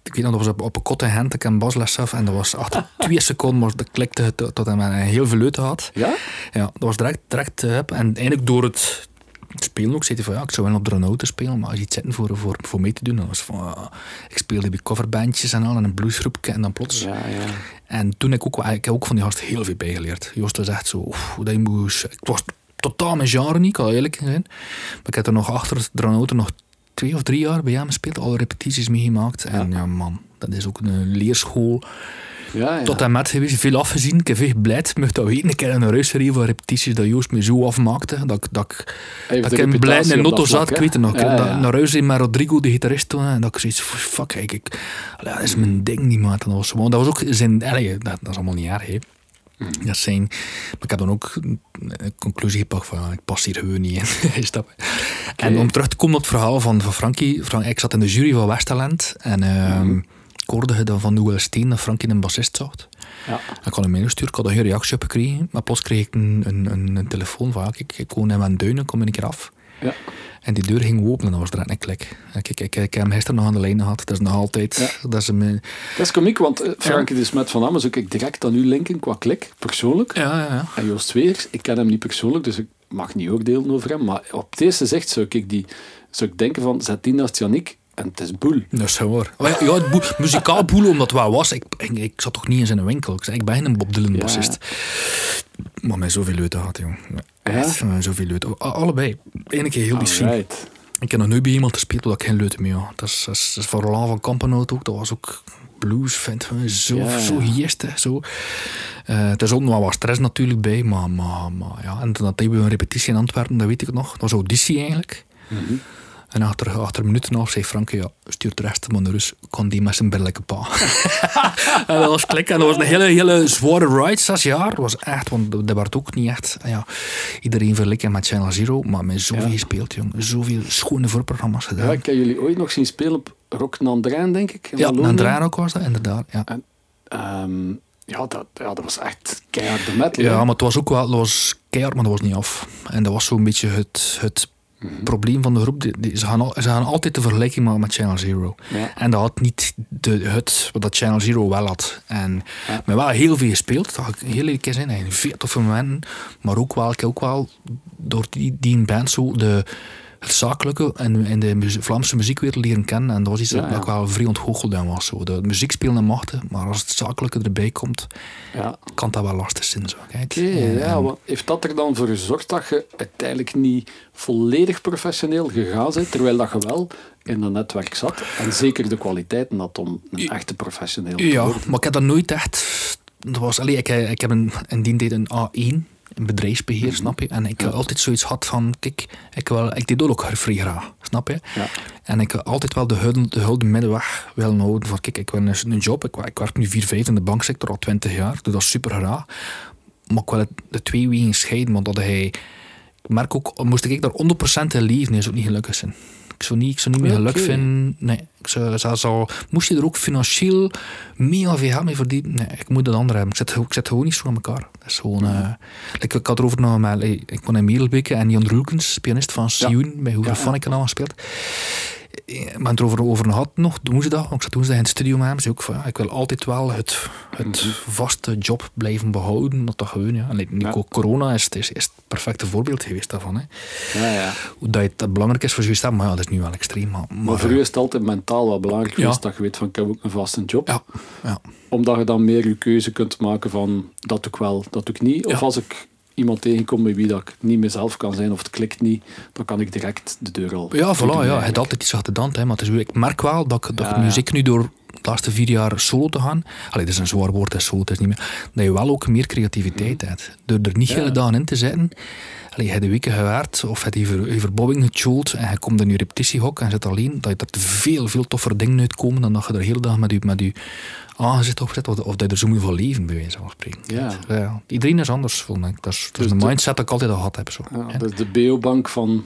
ik weet nog, dat was op, op een kotte hand, ik heb een basles af en dat was achter twee seconden, maar dat klikte het tot, hij heel veel leuten had. Ja? Ja, dat was direct, direct hup. En eigenlijk door het spelen ook, zei hij van ja, ik zou wel op de Renault spelen, maar als je iets zitten voor, voor, voor mee te doen, dan was van, ah, ik speelde bij coverbandjes en al, en een bluesgroepje en dan plots. Ja, ja. En toen heb ik ook, ik heb ook van die gast heel veel bijgeleerd. Joost was echt zo, oef, dat moest... Ik was totaal mijn genre niet, ik kan eerlijk zijn. Maar ik heb er nog achter de auto nog twee of drie jaar bij hem gespeeld, alle repetities meegemaakt. En ja, man, dat is ook een leerschool. Ja, ja. Tot en met geweest, veel afgezien. Ik heb veel blijd. Mocht dat weten. Ik heb een ruisserie van repetities dat Joost me zo afmaakte. Dat, ik- dat, dat ik in blij reputatie in op dat Notto vlak, zat. Ik weet het nog. Ja, dat, met Rodrigo, de gitarist toen. En dat ik zoiets van, fuck, ik, ik, allee, dat is mijn ding niet, maat. Dat was, dat was ook zijn... Allee, dat, dat is allemaal niet erg, hè. Mhm. Dat zijn... Maar ik heb dan ook een een conclusie gepakt van, ja, ik pas hier gewoon niet in. En om terug te komen op het verhaal van, van Frankie. Frank, ik zat in de jury van Westerland. En ehm Mhm. Hoorde dan van Noël Steen dat Frankie een bassist zocht. Ja. Ik had hem meegestuurd, ik had er geen reactie op gekregen. Maar plots kreeg ik een, een, een, een telefoon van, ja, kijk, ik woon in mijn duinen, kom een keer af. Ja. En die deur ging open en dat was direct een klik. Ik, ik heb hem gisteren nog aan de lijn gehad. Dat is nog altijd... Dat is een, Dat is komiek, want eh, Frankie de Smet van Amme zou ik direct aan u linken qua klik, persoonlijk. ja, ja, ja. En Joost Weers, ik ken hem niet persoonlijk, dus ik mag niet oordelen over hem. Maar op het eerste zicht zou ik, die, zou ik denken van, zet die naast Yannick en het is boel. Dat is waar. Maar ja, ja, het boe- muzikaal boelen, omdat wel was. Ik, ik, ik zat toch niet in zijn winkel. Ik zei, ik ben een Bob Dylan bassist. Maar met zoveel leuten gehad, joh. Echt, met zoveel leuten. Allebei. Eén keer heel die scene. Ik heb nog nooit bij iemand gespeeld waar ik geen leuten mee had. Dat is, dat is, dat is voor Roland van Kampenhout ook. Dat was ook blues, vindt zo, Ja, ja. zo hè, zo. Eh, het is ook nog wat stress natuurlijk bij, maar, maar, maar ja. En toen had we een repetitie in Antwerpen, dat weet ik nog. Dat was auditie eigenlijk. Mhm. En achter, achter minuten af zei Frank, ja, stuurt de rest maar naar rust. Kon die met zijn billijke pa. en dat was klik. En dat was een hele, hele zware ride, zes jaar. Dat was echt, want dat werd ook niet echt... Ja, iedereen vergelijken met Channel Zero, maar met zoveel Ja. gespeeld, jong. Zoveel schone voorprogramma's gedaan. Ja, ik heb jullie ooit nog zien spelen op Rock Nandrijn, denk ik. Ja, draai ook was dat, inderdaad. Ja. En, ehm, ja, dat, ja, dat was echt keihard de metal. ja, maar het was ook wel het was keihard, maar dat was niet af. En dat was zo'n beetje het, het Mhm. probleem van de groep. Die, die- ze, gaan al, ze gaan altijd de vergelijking maken met Channel Zero. Ja. En dat had niet de, het wat dat Channel Zero wel had. En Ja. maar wel heel veel gespeeld. Dat ik heel eerlijk zijn. En veel toffe momenten. Maar ook wel, ik ook wel door die, die band zo de, het zakelijke en in de Vlaamse muziekwereld leren kennen. En dat was iets Ja, dat ja. ik wel vrij ontgoocheld aan was. Zo. De muziek spelen en machten, maar als het zakelijke erbij komt, Ja. kan dat wel lastig zijn. Zo. Kijk. Ja, en- wat heeft dat er dan voor gezorgd dat je uiteindelijk niet volledig professioneel gegaan bent, terwijl dat je wel in dat netwerk zat en zeker de kwaliteiten had om een echte professioneel te Ja, worden? maar ik heb dat nooit echt. Dat was, allee, ik, ik heb een, in die tijd een A1, bedrijfsbeheer, Mhm. snap je? En ik heb altijd zoiets gehad van, kijk, ik, wil, ik deed ook vrij graag, snap je? Ja. En ik heb altijd wel de hulde, de hulde middenweg willen houden van, kijk, ik wil een, job, ik, ik werk nu 4, 5 in de banksector al 20 jaar, doe dat super graag. Maar ik wil de twee wegen scheiden, want dat hij... Ik merk ook, moest ik daar 100% in leven, zou ook niet gelukkig zijn. Ik zou niet, ik zou niet meer Ja, geluk oké. vinden. Nee, ik zou, zou- moest je er ook financieel mega veel geld mee verdienen? Nee, ik moet het andere hebben. Ik zit, ik zit gewoon niet zo aan elkaar. Dat is gewoon... eh, ik, ik had erover nog met... eh, Ik woon in Merelbeke en Jan Rulkens, pianist van Sioen, bij Hoeveel Ja, ja. Van ik al gespeeld. Eh, Maar het erover, over gehad nog, woensdag. Ik zat woensdag in het studio met hem. Zei ook van, ja, ik wil altijd wel het, het vaste job blijven behouden. Dat gewoon, ja. En nu Ja. corona is, is, is het perfecte voorbeeld geweest daarvan. Hè. Ja, ja. Hoe dat, het- dat belangrijk is voor zoiets, maar ja, dat is nu wel extreem. Maar, Maar voor u is het altijd mentaal wel belangrijk geweest dat je weet van ik heb ook een vaste job. Ja, ja. Omdat je dan meer je keuze kunt maken van dat doe ik wel, dat doe ik niet. Of als ik iemand tegenkom met wie dat ik niet mezelf kan zijn of het klikt niet, dan kan ik direct de deur al Ja, voilà, doen ja. Je hebt altijd iets achter de hand, hè, maar het is, ik merk wel dat ik, dat nu, ja. zeker nu door de laatste vier jaar solo te gaan, allee, dat is een zwaar woord, hè, solo, het is niet meer, dat je wel ook meer creativiteit hebt. Door er niet Mhm. Ja. hele dagen in te zetten, allee, je hebt de weken gewerkt, of je hebt je, je verbobbing gechoold, en je komt in je repetitiehok en zit alleen, dat je er veel, veel toffer dingen uitkomen dan dat je er de hele dag met je, met je aangezicht op zit, of, of dat je er zo moet van leven, bij wijze van spreken. Ja. Ja, iedereen is anders, vond ik. Dat is, dat Dus de- mindset dat ik altijd al gehad heb. Zo. Ja, dat is de Beobank van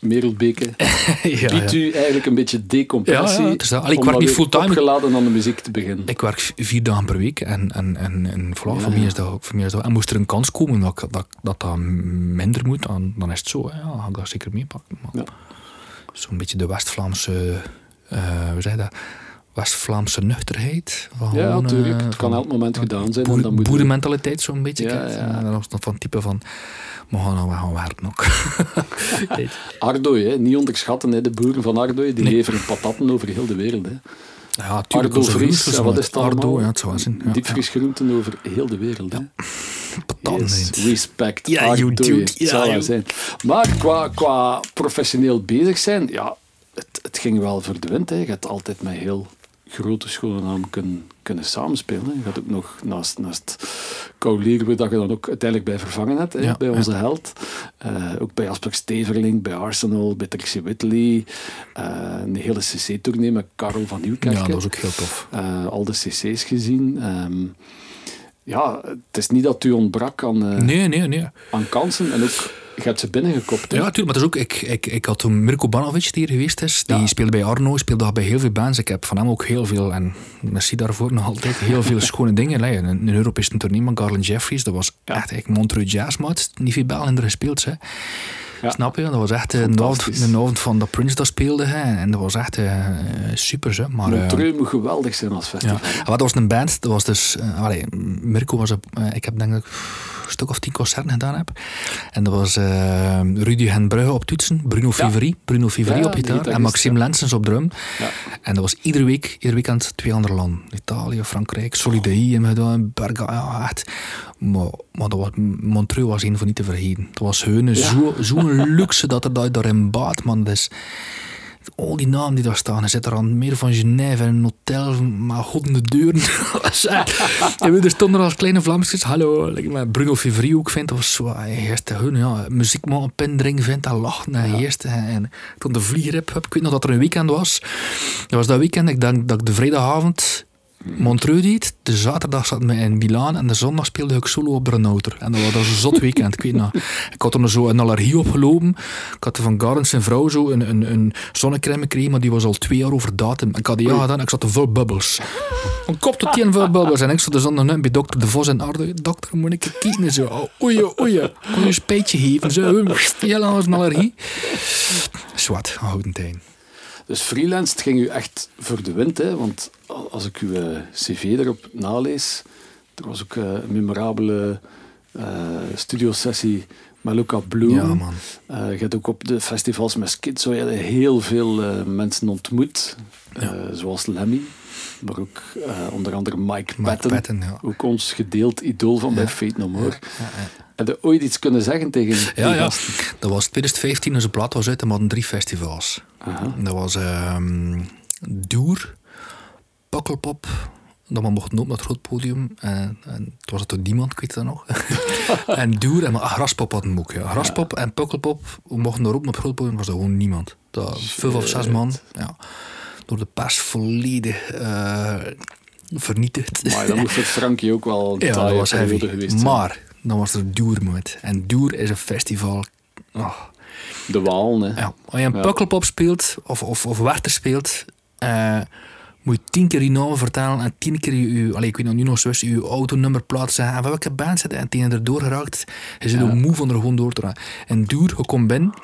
Merelbeke. ja, Biedt u eigenlijk een beetje decompressie Ja, ja, het is dat. Allee, ik werk niet fulltime. opgeladen aan de muziek te beginnen. Ik werk vier dagen per week en, en, en, en voilà, Ja, voor, mij is dat, voor mij is dat... En moest er een kans komen dat dat, dat, dat minder moet, dan, dan is het zo. Hè. Ja, dan ga ik dat zeker meepakken. Zo'n beetje de West-Vlaamse... eh hoe zeg je dat? West-Vlaamse nuchterheid. Ja, gewoon, natuurlijk. eh, Het kan elk moment gedaan zijn. en boer- dan moet je- boerenmentaliteit zo'n beetje. Ja, ja. En dat was dan van het type van... We gaan nou gaan werken ook. Ardooi, hè. niet onderschatten. Hè. De boeren van Ardooi die Nee. leveren patatten over heel de wereld. Hè. ja, tuurlijk. Ardo Vries, ja, wat is het allemaal? Ardo, ja, het zou zijn. Ja, ja. Over heel de wereld. Hè. Patatten, Yes, respect. Ja, Ardooi, you dude. het Ja, zou zijn. Maar qua, qua professioneel bezig zijn, ja, het, het ging wel voor de wind. Hè. Je hebt altijd met heel grote schone naam kunnen, kunnen samenspelen. Je gaat ook nog naast, naast Kou Leerwe, dat je dan ook uiteindelijk bij vervangen hebt, Ja, bij ja. onze held. Eh, ook bij Asper Steverling, bij Arsenal, bij Trixie Whitley. Eh, een hele CC-tournee met Karel van Nieuwkerk. Ja, dat was ook heel tof. Eh, al de CC's gezien. Ehm, ja, het is niet dat u ontbrak aan, Nee, nee, nee. aan kansen. En ook, je hebt ze binnengekopt. hè. Ja, natuurlijk. Maar het is ook, ik, ik, ik had toen Mirko Banovic die hier geweest is. Die Ja. speelde bij Arno, speelde bij heel veel bands. Ik heb van hem ook heel veel, en merci daarvoor nog altijd, heel veel schone dingen. Allee, Een, een Europese tournee met Garland Jeffries, dat was Ja. echt echt Montreux Jazz, maat. Niet veel Belgen er gespeeld, hè. Ja. Snap je? Dat was echt eh, een avond, een avond van dat Prince dat speelde. Hè. En dat was echt eh, super, hè. Maar, eh, Montreux moet geweldig zijn als ja. festival. Maar dat was een band, dat was dus... eh, allee, Mirko was op... eh, ik heb denk ik een stuk of tien concerten gedaan heb. En dat was eh, Rudy Henbrugge op toetsen, Bruno Fiveri, Bruno Fiveri Ja, op gitaar en Maxime. Lensens op drum. Ja. En dat was iedere week, ieder weekend twee andere landen. Italië, Frankrijk, Solidaï hebben we gedaan, Berga, ja, echt. Maar, maar dat was, Montreux was een van niet te vergeten. Dat was hun zo- zo'n luxe dat er dat daarin baat, man. Is, al die namen die daar staan. Er zit er aan meer van Genève en een hotel maar hoddende deuren. Dat was echt- en we er stonden als kleine Vlamsjes. Hallo, like, Bruno Fivri ook vindt. Dat was zo, eh, eerst hun, ja, muziek maar een pen drinken vindt en lachen. En eerst, en, en toen de heb, ik weet nog dat er een weekend was. Dat was dat weekend, ik denk dat ik de vrijdagavond Montreux deed. De zaterdag zat me in Milaan en de zondag speelde ik solo op Brenouter. En dat was, een zot weekend, ik weet nog. Ik had er zo een allergie opgelopen. Ik had van Garens zijn vrouw zo een, een, een zonnecrème gekregen, maar die was al twee jaar over datum. Ik had die ja gedaan, ik zat te vol bubbels. Een kop tot tien vol bubbels. En ik zat de zondag net bij dokter De Vos en Arde. Dokter, moet ik kijken? Zo, oh, oei, oei. Kon je een speetje geven? Zo, dat was een allergie. Zwart, houden tijd. Dus freelance het ging u echt voor de wind, hè? want als ik uw eh, cv erop nalees, er was ook eh, een memorabele eh studiosessie met Luca Bloom. Ja, man. Je hebt ook op de festivals met hebt heel veel mensen ontmoet, zoals Lemmy, maar ook onder andere Mike, Mike Patton, Patton, ja. ook ons gedeeld idool van bij Fate No More. Heb je ooit iets kunnen zeggen tegen Ja, ja. gasten? Dat was 2015, onze plaat was uit en we hadden drie festivals. Aha. Dat was ehm Doer, Pakkelpop, dat we mochten op naar het groot podium. En, en het was het door niemand, ik weet dat nog. en Doer en ah, Graspop had een ook. Ja. Graspop en Pakkelpop, we mochten daar op op het groot podium, was er gewoon niemand. Dat, vijf of zes man. Ja. Door de pers volledig eh, vernietigd. Maar dan moest het Frankie ook wel Ja, dat was heavy. geweest zijn. Maar dan was er Doer met. En Doer is een festival. Oh, De Waal, hè. ja. Als je een Ja. pukkelpop speelt of, of, of Werther speelt, eh, moet je tien keer je naam vertellen en tien keer je, je allee, ik weet nog nu nog zo, je autonummerplaat zeggen en welke band zit je? en tegen erdoor geraakt. Je zit ook moe van er gewoon door te gaan. En Doer, je komt binnen,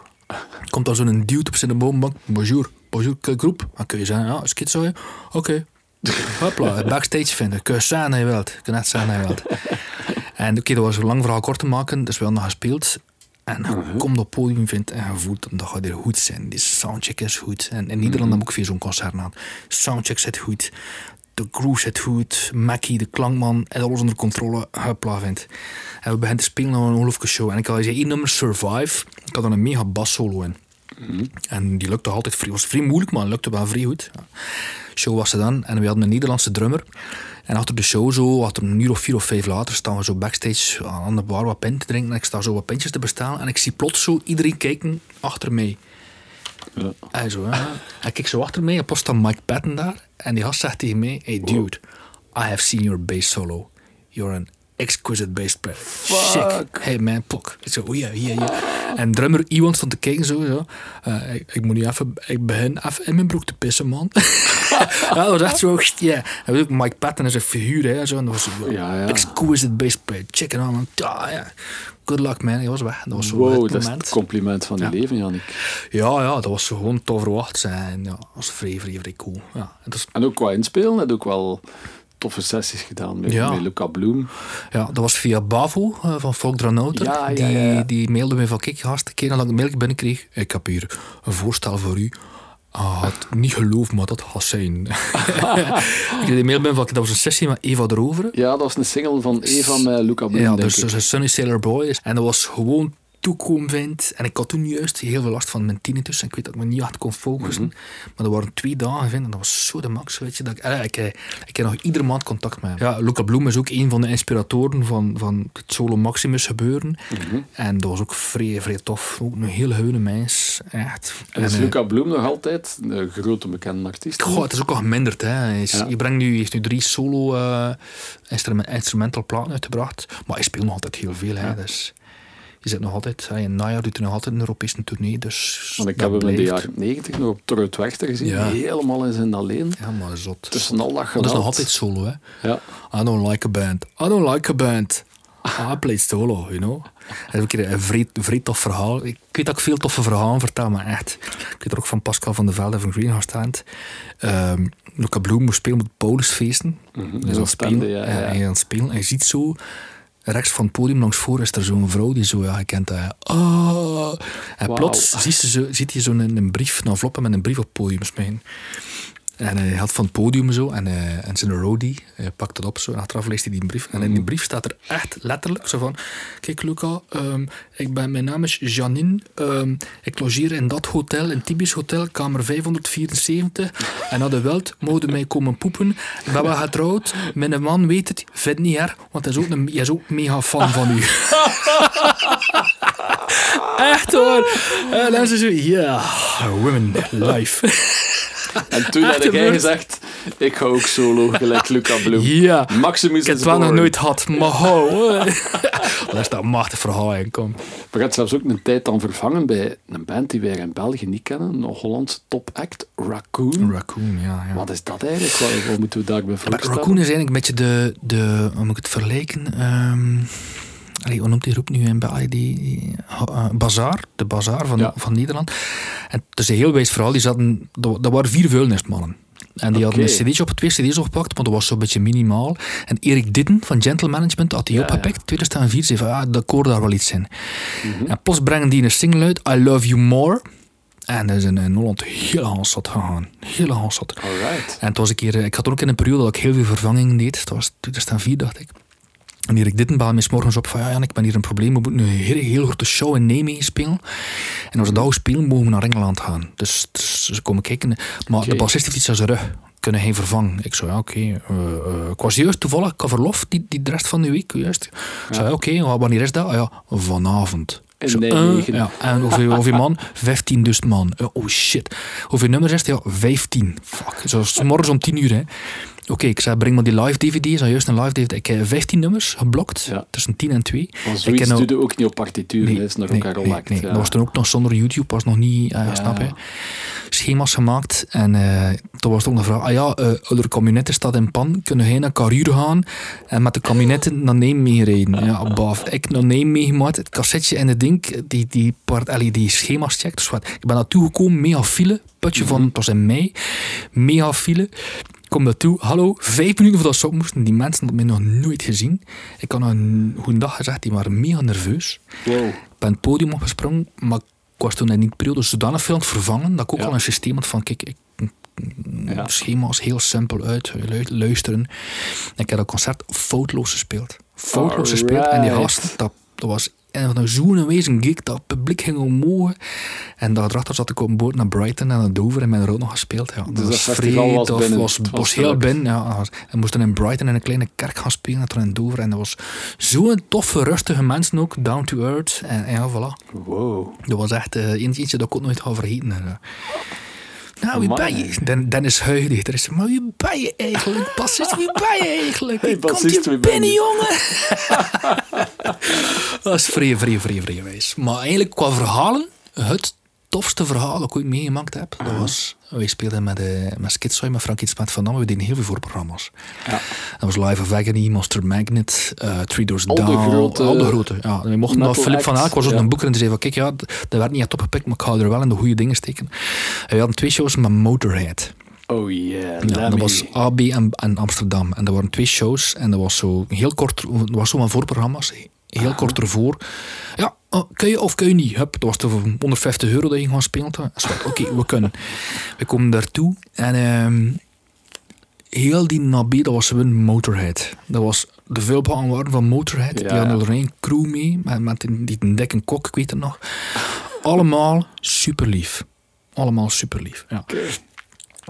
komt daar zo'n dude op zijn bovenbank. Bonjour, bonjour, quelle groep. Dan kun je zeggen, ja, schizo je? Oké. Hopla, backstage vinden. Kun je dat je wilt. Kun je net dat je wilt. En oké, dat was een lang verhaal kort te maken, dus we hadden nog gespeeld. En je komt op het podium vindt en je voelt dat gaat er goed zijn. Die soundcheck is goed. En in Nederland heb ik veel zo'n concert aan. Soundcheck zit goed. De groove zit goed. Mackie, de klankman, en alles onder controle. Hupla vindt. En we beginnen te spelen naar een ongelooflijke show. En ik had één nummer, Survive. Ik had dan een mega bass solo in. En die lukte altijd vrij. was vrij moeilijk, maar lukte wel vrij goed. Show was ze dan. En we hadden een Nederlandse drummer. En achter de show, zo, achter een uur of vier of vijf later, staan we zo backstage aan de bar wat pint te drinken. En ik sta zo wat pintjes te bestellen. En ik zie plots zo iedereen kijken achter mij. Ja. En zo, ja. En ik kijk zo achter mij en plots staat Mike Patton daar. En die gast zegt tegen mij, hey dude, I have seen your bass solo. You're an exquisite bass player. Sick. Hey man, pok. Ik zo, oh ja, ja, ja. En drummer Iwan stond te kijken zo. zo. Eh, ik, ik moet nu even, ik begin even in mijn broek te pissen, man. ja, dat was echt zo, ja. En ook Mike Patton is een figuur, hè. Zo. En dat was zo, Ja, ja. exquisite bass. Check it out, man. Good luck, man. Hij was weg. Dat was zo Wow, dat is het compliment van je Ja. leven, Jannik. Ja, ja, dat was zo gewoon tof verwacht zijn. Ja, dat was vrij, vrij, vrij cool. Ja, het was, En ook qua inspelen, je ook wel toffe sessies gedaan met, Ja. met Luca Bloem. ja, dat was via Bavo eh, van. Ja, ja, die, die mailde me van, kijk, hartstikke keer nadat ik een mail binnenkreeg. Ik heb hier een voorstel voor u. Ah, had niet geloofd, maar dat gaat zijn. ik kreeg die mail binnen van, dat was een sessie met Eva erover. Ja, dat was een single van Eva met Luca Bloem, Ja, dus dat is een Sunny Sailor Boy. En dat was gewoon toekomen vind. En ik had toen juist heel veel last van mijn tinnitus. En ik weet dat ik me niet echt kon focussen. Mhm. Maar er waren twee dagen vind, en dat was zo de max. Weet je, dat ik, eh, ik, eh, ik heb nog iedere maand contact met hem. Ja, Luca Bloem is ook een van de inspiratoren van, van het Solo Maximus gebeuren. Mhm. En dat was ook vrij, vrij tof. Ook een heel heune mens. Echt. En is eh, Luca Bloem nog altijd een grote bekende artiest? Goh, het is ook al geminderd. Hè. Hij, is, Ja. hij brengt nu, heeft nu drie solo eh, instrument, instrumental platen uitgebracht. Maar hij speelt nog altijd heel veel. Hè. Dus, je zit nog altijd, in najaar doet hij nog altijd een Europese tournee. Dus Want ik dat heb hem in de jaren 90 nog op Wechter gezien. Ja. Helemaal in zijn alleen. Ja, maar zot. Tussen al dat dat geweld. is nog altijd solo. Hè. Ja. I don't like a band. I don't like a band. I play solo, you know. Dat is een keer een vrij, vrij tof verhaal. Ik weet dat ik veel toffe verhalen vertel, maar echt. Ik weet er ook van Pascal van der Velde van Greenhouse Stand. Um, Luca Bloem moest spelen het Paulusfeesten. Mhm, Hij is in aan het Oostende, spelen. ja, ja. Hij is aan het spelen. En je ziet zo, rechts van het podium langs voor is er zo'n vrouw die zo, ja, je kent dat. Oh. En plots ziet, ze ziet hij zo'n brief, een envelop met een brief op het podium smijten. En hij had van het podium zo, en, eh, en zijn roadie hij pakt het op zo, en achteraf leest hij die brief. En in die brief staat er echt letterlijk zo van: Kijk, Luca, ehm, ik ben, mijn naam is Janine. ehm, ik logeer in dat hotel, in Tibis Hotel, kamer 574. En na de weld mogen mij komen poepen. Ik ben wel getrouwd. Mijn man weet het, vindt niet erg, want hij is ook, een, hij is ook mega fan van u. Echt hoor. En dan ze zo, ja, women, life. En toen had gebeurd. gezegd, ik ga ook solo, gelijk Luca Bloem. Ja. Maximus Ik heb het wel nog nooit gehad, maar hou. Daar is dat machtig verhaal in komt. We gaan zelfs ook een tijd dan vervangen bij een band die wij in België niet kennen. Een Hollandse top act, Raccoon. Raccoon, ja. ja. Wat is dat eigenlijk? Wat, moeten we daarbij Maar voorstellen? Raccoon is eigenlijk een beetje de, de hoe moet ik het vergelijken? Ehm allee, hoe noemt die groep nu in België? Die, die eh, Bazaar, de Bazaar van, Ja. van Nederland. En het is een heel wijs verhaal. Die zaten, dat, dat waren vier vuilnismannen. En die hadden een cd'tje op, twee cd's opgepakt, maar dat was zo'n beetje minimaal. En Erik Ditten van Gentle Management had die Ja, opgepikt, 2004. Zei van, ah, dat koor daar wel iets in. Mhm. En plots brengen die een single uit, I Love You More. En dat is in, in Holland heel handsat gegaan. Heel handsat. Alright. En het was een keer, ik had ook in een periode dat ik heel veel vervangingen deed. Het was 2004, dacht ik. En Erik Dittenbaan is morgens op van, ja, Jan, ik ben hier een probleem. We moeten een heel, heel grote show in Nijmegen spelen. En als we dat spelen, mogen we naar Engeland gaan. Dus, dus ze komen kijken. Maar de bassist heeft iets aan zijn rug. Kunnen hij vervangen? Ik zei, ja, oké. eh, eh, ik was juist toevallig, ik had verlof die, die de rest van de week. Juist. Ik zei, oké, wa- wanneer is dat? Ah, ja, vanavond. Zei, Nijmegen. eh, ja. En hoeveel, hoeveel man? 15 dus man. Oh shit. Hoeveel nummers is het? Ja, 15. Fuck. Zoals 's morgens om 10 uur. hè. Oké, ik zei, breng maar die live DVD's. Nou, juist een live DVD. Ik heb 15 nummers geblokt. Ja. Tussen 10 en 2. Maar Ik zoiets nou- doe ook niet op partituur. dat is nog act. nee. ja. Dat was toen ook nog zonder YouTube, was nog niet, eh, Ja. snap je? Schema's gemaakt en eh toen was het ook een vraag, ah ja, eh de camionetten staat in pan, kunnen jij naar Carrure gaan en met de camionetten naar Nijmegen rijden? Ja, baf. Ik naar Nijmegen, maat, het cassetje en het ding, die, die, part, allee, die schema's checkt. Dus wat, ik ben naartoe gekomen, mega file, putje van, het was in mei, mega file. Kom naartoe, hallo, vijf minuten voordat ze op moesten, die mensen hadden mij nog nooit gezien. Ik had nog een goedendag gezegd, die waren mega nerveus. Wow. Ik ben het podium opgesprongen, maar ik was toen in die periode zodanig veel aan het vervangen dat ik ook Ja. al een systeem had van, kijk, ik, Ja. schema's heel simpel uit, lu- luisteren. Ik heb dat concert foutloos gespeeld. Foutloos gespeeld. En die gast, dat, dat was een van zo'n wezen gig, dat publiek ging omhoog. En daarachter zat ik op een boot naar Brighton en naar Dover en mijn rood nog gespeeld. Ja, Dus dat was festival vrij was binnen. was, was was heel binnen. Ja, en moesten in Brighton in een kleine kerk gaan spelen, en toen in Dover. En dat was zo'n toffe, rustige mensen ook, down to earth. En, en ja, voilà. Wow. Dat was echt eentje dat ik ook nooit ga vergeten. Eh, Nou, wie ben je? Den, Dennis Huidig. Er is, maar wie ben je eigenlijk? Bassist, wie ben je eigenlijk? Hey, komt bassist, hier binnen, jongen? dat is vrij, vrij, vrij, vrij wijs. Maar eigenlijk qua verhalen, het tofste verhaal dat ik ooit meegemaakt heb, dat was... Wij speelden met, uh, met Skitsoy, met Frankie Smet van Damme. We deden heel veel voorprogramma's. Ja. Dat was Live of Agony, Monster Magnet, eh Three Doors Al de Down. grote- al de grote. Ja. We mochten dat metal Philip van acts, Aak was ook ja. een boeker en die zei van kijk, ja, dat werd niet echt opgepikt, maar ik ga er wel in de goede dingen steken. En we hadden twee shows met Motorhead. Oh yeah, Ja, dat was AB en, en Amsterdam. En dat waren twee shows. En dat was zo heel kort, was zo van voorprogramma's. Heel kort ervoor. Ja, oh, kun je of kun je niet? Hup, dat was voor 150 euro dat je gewoon speelt. Oké, we kunnen. We komen daartoe. En ehm, heel die nabie, dat was een Motorhead. Dat was de vulbaan waren van Motorhead. Ja, die hadden er een crew mee, met, met die, dikke kok, ik weet het nog. Allemaal super lief. Allemaal super lief. Ja.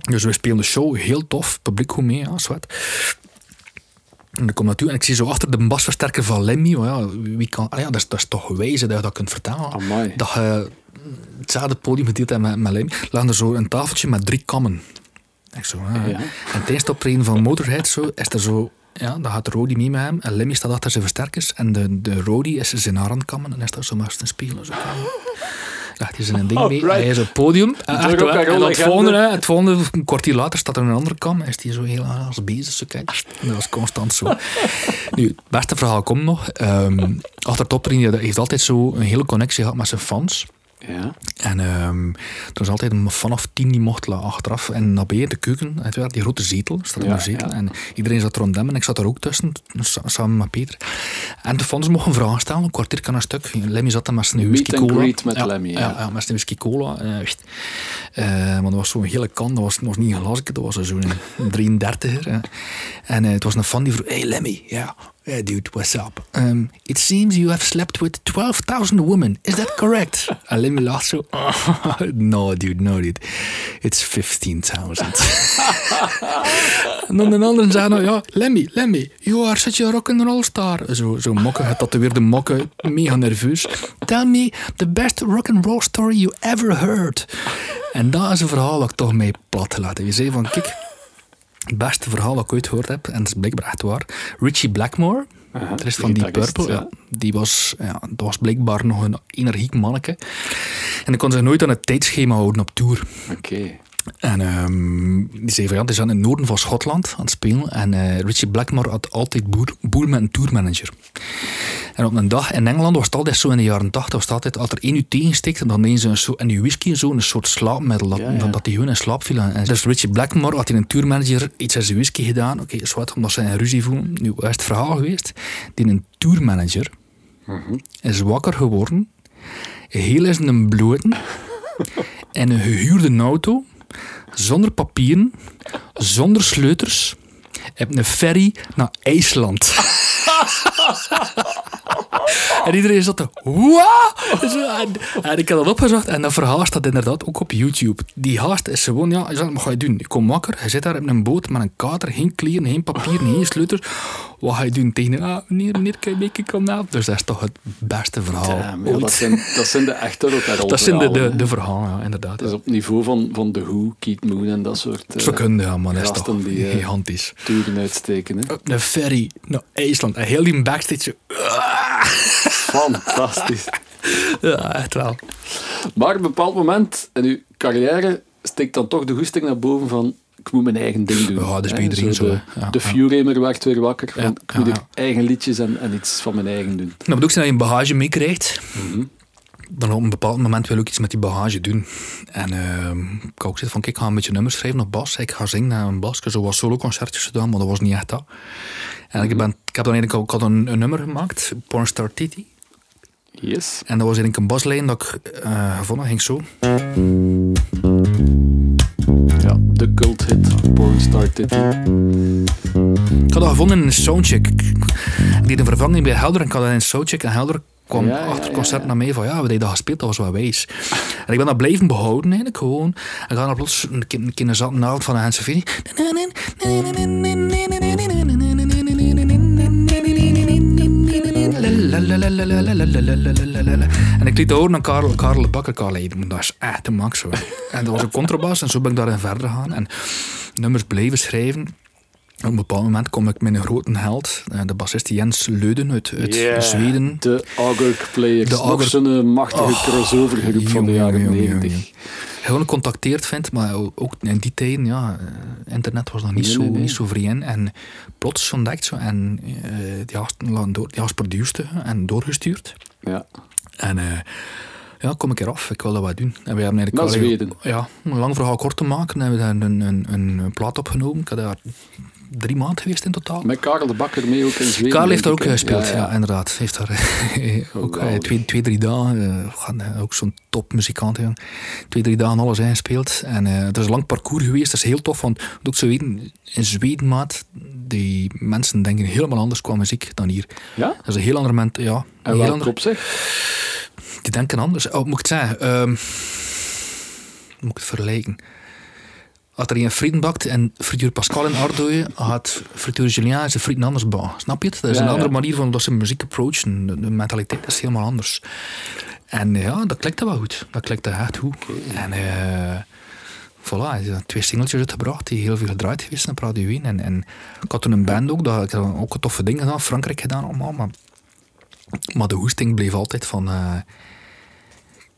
Dus we spelen de show heel tof, publiek goed mee, ja, zwart. En ik kom naartoe en ik zie zo achter de basversterker van Lemmy. maar Ja, wie kan, ah ja, dat, is, dat is toch wijze dat je dat kunt vertellen. Amai. Dat je hetzelfde podium gedeeld hebt met, met Lemmy. lag er zo een tafeltje met drie kammen. Ik zo, ah. Ja. En tijdens het optreden van Motorhead zo, is er zo... Ja, dan gaat Rody mee met hem. En Lemmy staat achter zijn versterkers. En de, de Rody is zijn haar aan het kammen. En hij staat zo maar te spelen. Zo. Dacht hij zijn ding mee. Alright. Hij is op het podium. Haar en het volgende, hè, het volgende, een kwartier later, staat er een andere kam. En is hij zo heel als bezig. Zo, kijk. En dat was constant zo. Nu, het beste verhaal komt nog. Ehm, achter hij heeft altijd zo een hele connectie gehad met zijn fans. Ja. En er was altijd een of tien die mocht la- achteraf. En nabij in de keuken, uiteraard, die grote zetel, staat er Ja, een zetel. ja. En iedereen zat rond hem en ik zat er ook tussen, sa- samen met Peter. En de fans mochten vragen stellen, een kwartier kan een stuk. Lemmy zat daar met zijn whisky cola. greet met ja, Lemmy, ja. Ja, met zijn whisky cola. eh, echt. Eh, maar dat was zo'n hele kan, dat was, was niet een glasje, dat was zo'n 33er. hè. En eh, het was een fan die vroeg, hey Lemmy, ja, yeah, dude, what's up? Um, it seems you have slept with 12,000 women, is that correct? en Lemmy lacht zo, no dude, no dude, it's 15,000. en dan een ander zei nou, ja, Lemmy, Lemmy, you are such a rock'n'roll star. Zo, zo mokken, getatoeëerde mokken, mega nerveus. Tell me the best rock'n'roll story you ever heard. En dat is een verhaal dat ik toch mee plat gelaten. Je zei van, kijk, het beste verhaal dat ik ooit gehoord heb, en dat is blijkbaar echt waar. Richie Blackmore, er is van die Purple, ja. die was, ja, dat was blijkbaar nog een energiek manneke. En hij kon zich nooit aan het tijdschema houden op tour. Oké. En ehm, die zei van ja, die zijn in het noorden van Schotland aan het spelen. En eh, Richie Blackmore had altijd boer, boer met een tourmanager. En op een dag in Engeland was het altijd zo in de jaren 80, was het altijd, als er één u tegensteekt, dan nemen ze een soort, en die whisky zo een soort slaapmiddel, dat, Ja, ja. dat die gewoon in slaap viel. En dus Richie Blackmore had in een tourmanager iets aan zijn whisky gedaan. Oké, okay, zwart, omdat ze een ruzie voelen. Nu, is het verhaal geweest? Die een tourmanager is wakker geworden, heel is een bloten, in een gehuurde auto, zonder papieren, zonder sleutels, op een ferry naar IJsland. en iedereen zat er, wat? Zo, En, ik heb dat opgezocht en dat verhaal staat inderdaad ook op YouTube. Die haast is gewoon, ja, wat ga je doen? Je komt wakker, je zit daar op een boot met een kater, geen kleren, geen papieren, geen sleutels. Wat ga je doen tegen, ah, meneer, meneer, kan je komen helpen? Dus dat is toch het beste verhaal Damn, ja, dat, zijn, dat zijn de echte rock'n'roll Dat zijn de, de, verhalen, de hè. verhalen, ja, inderdaad. Dat is op niveau van, van The Who, Keith Moon en dat soort Zo uh, kunnen, ja, man. Dat is toch gasten die, eh, gigantisch. toeren uitsteken. Hè. Op een ferry naar IJsland. En heel die backstage zo... Fantastisch. Ja, echt wel. Maar op een bepaald moment in uw carrière steekt dan toch de goesting naar boven van ik moet mijn eigen ding doen. Ja, dat is bij iedereen zo, De. Ja, de werd weer wakker van ik moet eigen liedjes en, en iets van mijn eigen doen. Dat moet ook zijn dat je een bagage meekrijgt. Mhm. Dan op een bepaald moment wil ik iets met die bagage doen. En ehm, ik ook van, kijk, ik ga een beetje nummers schrijven op bas. Ik ga zingen naar een bas. Zo wat solo-concertjes gedaan, maar dat was niet echt dat. En ik, ben, ik heb dan eigenlijk al- ik had een, een nummer gemaakt, Pornstar Titty. Yes. En dat was eigenlijk een baslijn dat ik eh, gevonden ging zo. Ja, de cult hit Pornstar Titty. Ik had dat gevonden in een soundcheck. Ik deed een vervanging bij Helder en ik had dat in een soundcheck. En Helder kwam Ja, achter het concert ja. naar mij van ja, we hebben dat gespeeld, dat was wel wijs. En ik ben dat blijven behouden eigenlijk gewoon. En dan plots een keer een, keer een zatte avond van de Sofie. En ik liet dat horen aan Karel, Karel de Bakker. Karel, dat is echt te max zo. En dat was een contrabas en zo ben ik daarin verder gegaan. En nummers blijven schrijven. Op een bepaald moment kom ik met een grote held, eh, de bassist Jens Leuden uit, uit Yeah, Zweden. De Auger Players. De Nog Auger- zo'n machtige Oh, crossovergroep van de jaren jong, jong, 90. jong. Gewoon gecontacteerd vindt, maar ook in die tijden, ja, eh, internet was nog niet, Nee, zo, nee, nee. niet zo vreemd. En plots ontdekt zo, en eh die door, gast produced en doorgestuurd. Ja. En Ja, kom ik eraf. Ik wil dat wat doen. En we hebben eigenlijk Naar Zweden. Ja, om een lang verhaal kort te maken, hebben we daar een, een, een, een plaat opgenomen. Ik had daar drie maanden geweest in totaal. Met Karel de Bakker mee ook in Zweden. Karel heeft daar ook hè? gespeeld, ja, inderdaad. Heeft daar eh, ook eh, twee, twee, drie dagen, eh, gaan, eh, ook zo'n topmuzikant, ja. twee, drie dagen alles ingespeeld. En eh, het is een lang parcours geweest, dat is heel tof, want ook zo weten, in Zweden, maat, die mensen denken helemaal anders qua muziek dan hier. Ja? Dat is een heel ander moment, ja. En heel ander, opzicht? die denken anders. Oh, moet ik het zeggen? Ehm, moet ik het vergelijken? Als er een frieten bakt en frituur Pascal in Ardooien, gaat frituur Julien zijn frieten anders bouwen. Snap je het? Dat is Ja, een andere ja. manier van dat ze muziek approachen. De, de mentaliteit is helemaal anders. En eh, ja, dat klikte wel goed. Dat klikte echt goed. En eh voilà, zijn twee singeltjes uitgebracht die heel veel gedraaid geweest zijn op Radio 1. En, en ik had toen een band ook, dat, ik had ook een toffe dingen gedaan, Frankrijk gedaan allemaal, maar, maar de hoesting bleef altijd van... eh,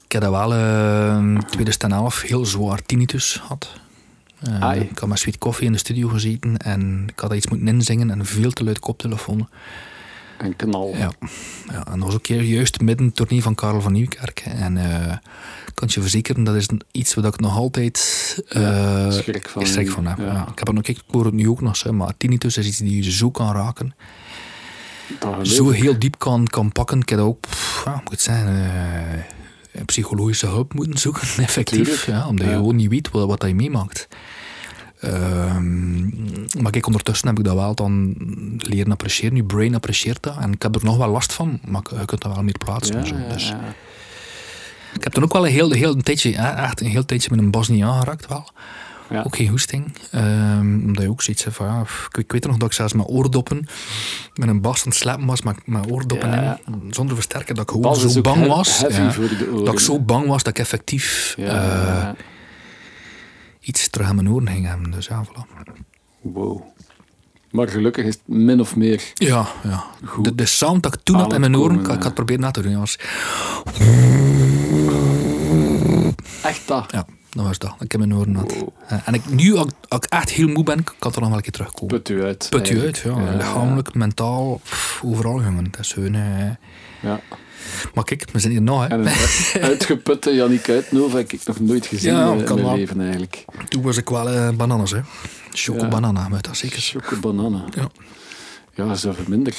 ik heb dat wel in 2011 heel zwaar tinnitus gehad. Eh, ik had met Sweet Coffee in de studio gezeten en ik had iets moeten inzingen en veel te luid koptelefoon. Een knal. Ja. ja, en dat was ook keer juist midden het tournee van Karel van Nieuwkerk. En eh, ik kan je verzekeren, dat is iets wat ik nog altijd schrik van- schrik van heb. ja. Ja. Ik heb het nog, ik hoor het nu ook nog, maar tinnitus is iets die je zo kan raken. Zo ik. heel diep kan, kan pakken. Ik heb ook, pff, ja, moet eh, psychologische hulp moeten zoeken, effectief. Ja, omdat je gewoon niet weet wat, wat dat je meemaakt. Ehm, maar kijk, ondertussen heb ik dat wel dan leren appreciëren. Je brain apprecieert dat. En ik heb er nog wel last van, maar je kunt dat wel meer plaatsen. Ja, zo. Dus ja. ik heb toen ook wel een heel, heel een tijdje, echt een heel tijdje met een bas niet aangeraakt wel. Ja. Ook geen hoesting. Ehm, omdat je ook zoiets hebt van, ja, ik, ik weet nog dat ik zelfs met oordoppen met een bas aan het slapen was, met, met oordoppen in, zonder versterker, dat ik gewoon zo bang was. dat ik zo bang was dat ik effectief eh. Iets terug aan mijn oren ging hebben. Dus ja, voilà. Wow. Maar gelukkig is het min of meer... Ja, ja. Goed. De, de sound dat ik toen had in het mijn oren, ik, ik ja. had proberen na te doen. ja, was, Echt dat. ja, dat was dat. dat Ik in mijn oren had. Wow. Eh, En ik, nu, als, als ik echt heel moe ben, kan er nog wel een keer terugkomen. Put u uit. Put je uit, eigenlijk. ja. Lichamelijk, mentaal, pff, overal, jongen. Dat is gewoon... eh, Ja. Maar kijk, we zijn hier nog, hè. En een uitgeputte Jannik Uitnova heb ik nog nooit gezien Ja, eh, in mijn wel. leven eigenlijk. Toen was ik wel eh bananas, hè. Choco Ja. banana, met dat zeker. Choco banana. Ja. Ja, dat is even minder.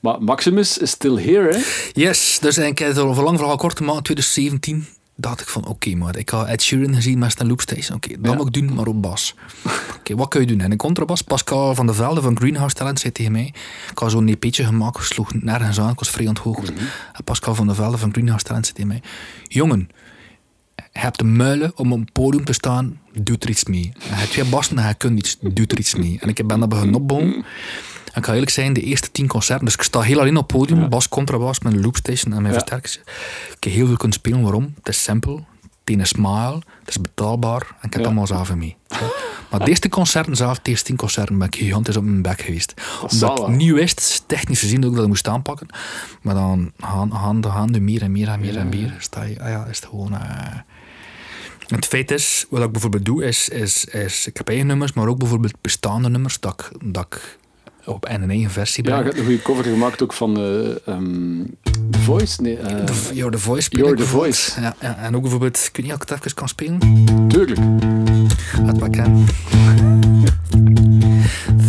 Maar Maximus is still here, hè? Yes, dus het al voor lang verhaal kort maken, 2017 dacht ik van, oké, maar ik had Ed Sheeran gezien met zijn loopstation. Oké, dat Ja. moet ik doen, maar op bas. Oké, wat kun je doen? En een contrabas, Pascal van der Velde van Greenhouse Talent zei tegen mij, ik had zo'n EP'tje gemaakt, sloeg nergens aan, ik was vrij onthoogd. En Pascal van der Velde van Greenhouse Talent zei tegen mij, jongen, je hebt de muilen om op een podium te staan, doe er iets mee. Je hebt twee bassen en je kunt iets, doe er iets mee. En ik ben dat begonnen opbouwen. En ik ga eerlijk zijn, de eerste tien concerten, dus ik sta heel alleen op het podium, bas, contrabas, met een loopstation en mijn versterkers. Ik heb heel veel kunnen spelen, waarom? Het is simpel, het is smile, het is betaalbaar en ik heb het allemaal zelf in mee. Maar de eerste concerten zelf, de eerste tien concerten, ben ik gigantisch op mijn bek geweest. Omdat ik niet wist, technisch gezien, dat ik dat moest aanpakken. Maar dan gaan, gaan, gaan de meer en meer en meer en meer. Sta je, ah ja, is het gewoon... eh, het feit is, wat ik bijvoorbeeld doe, is, is, is ik heb eigen nummers, maar ook bijvoorbeeld bestaande nummers, dat ik, dat ik op en een eigen versie Ja, je hebt een goede cover gemaakt ook van eh, ehm, The Voice. Nee, eh, The, You're the Voice. You're ik the. Voice. Ja, ja, en ook bijvoorbeeld, ik niet of ik het even kan spelen. tuurlijk. Laat maar kennen.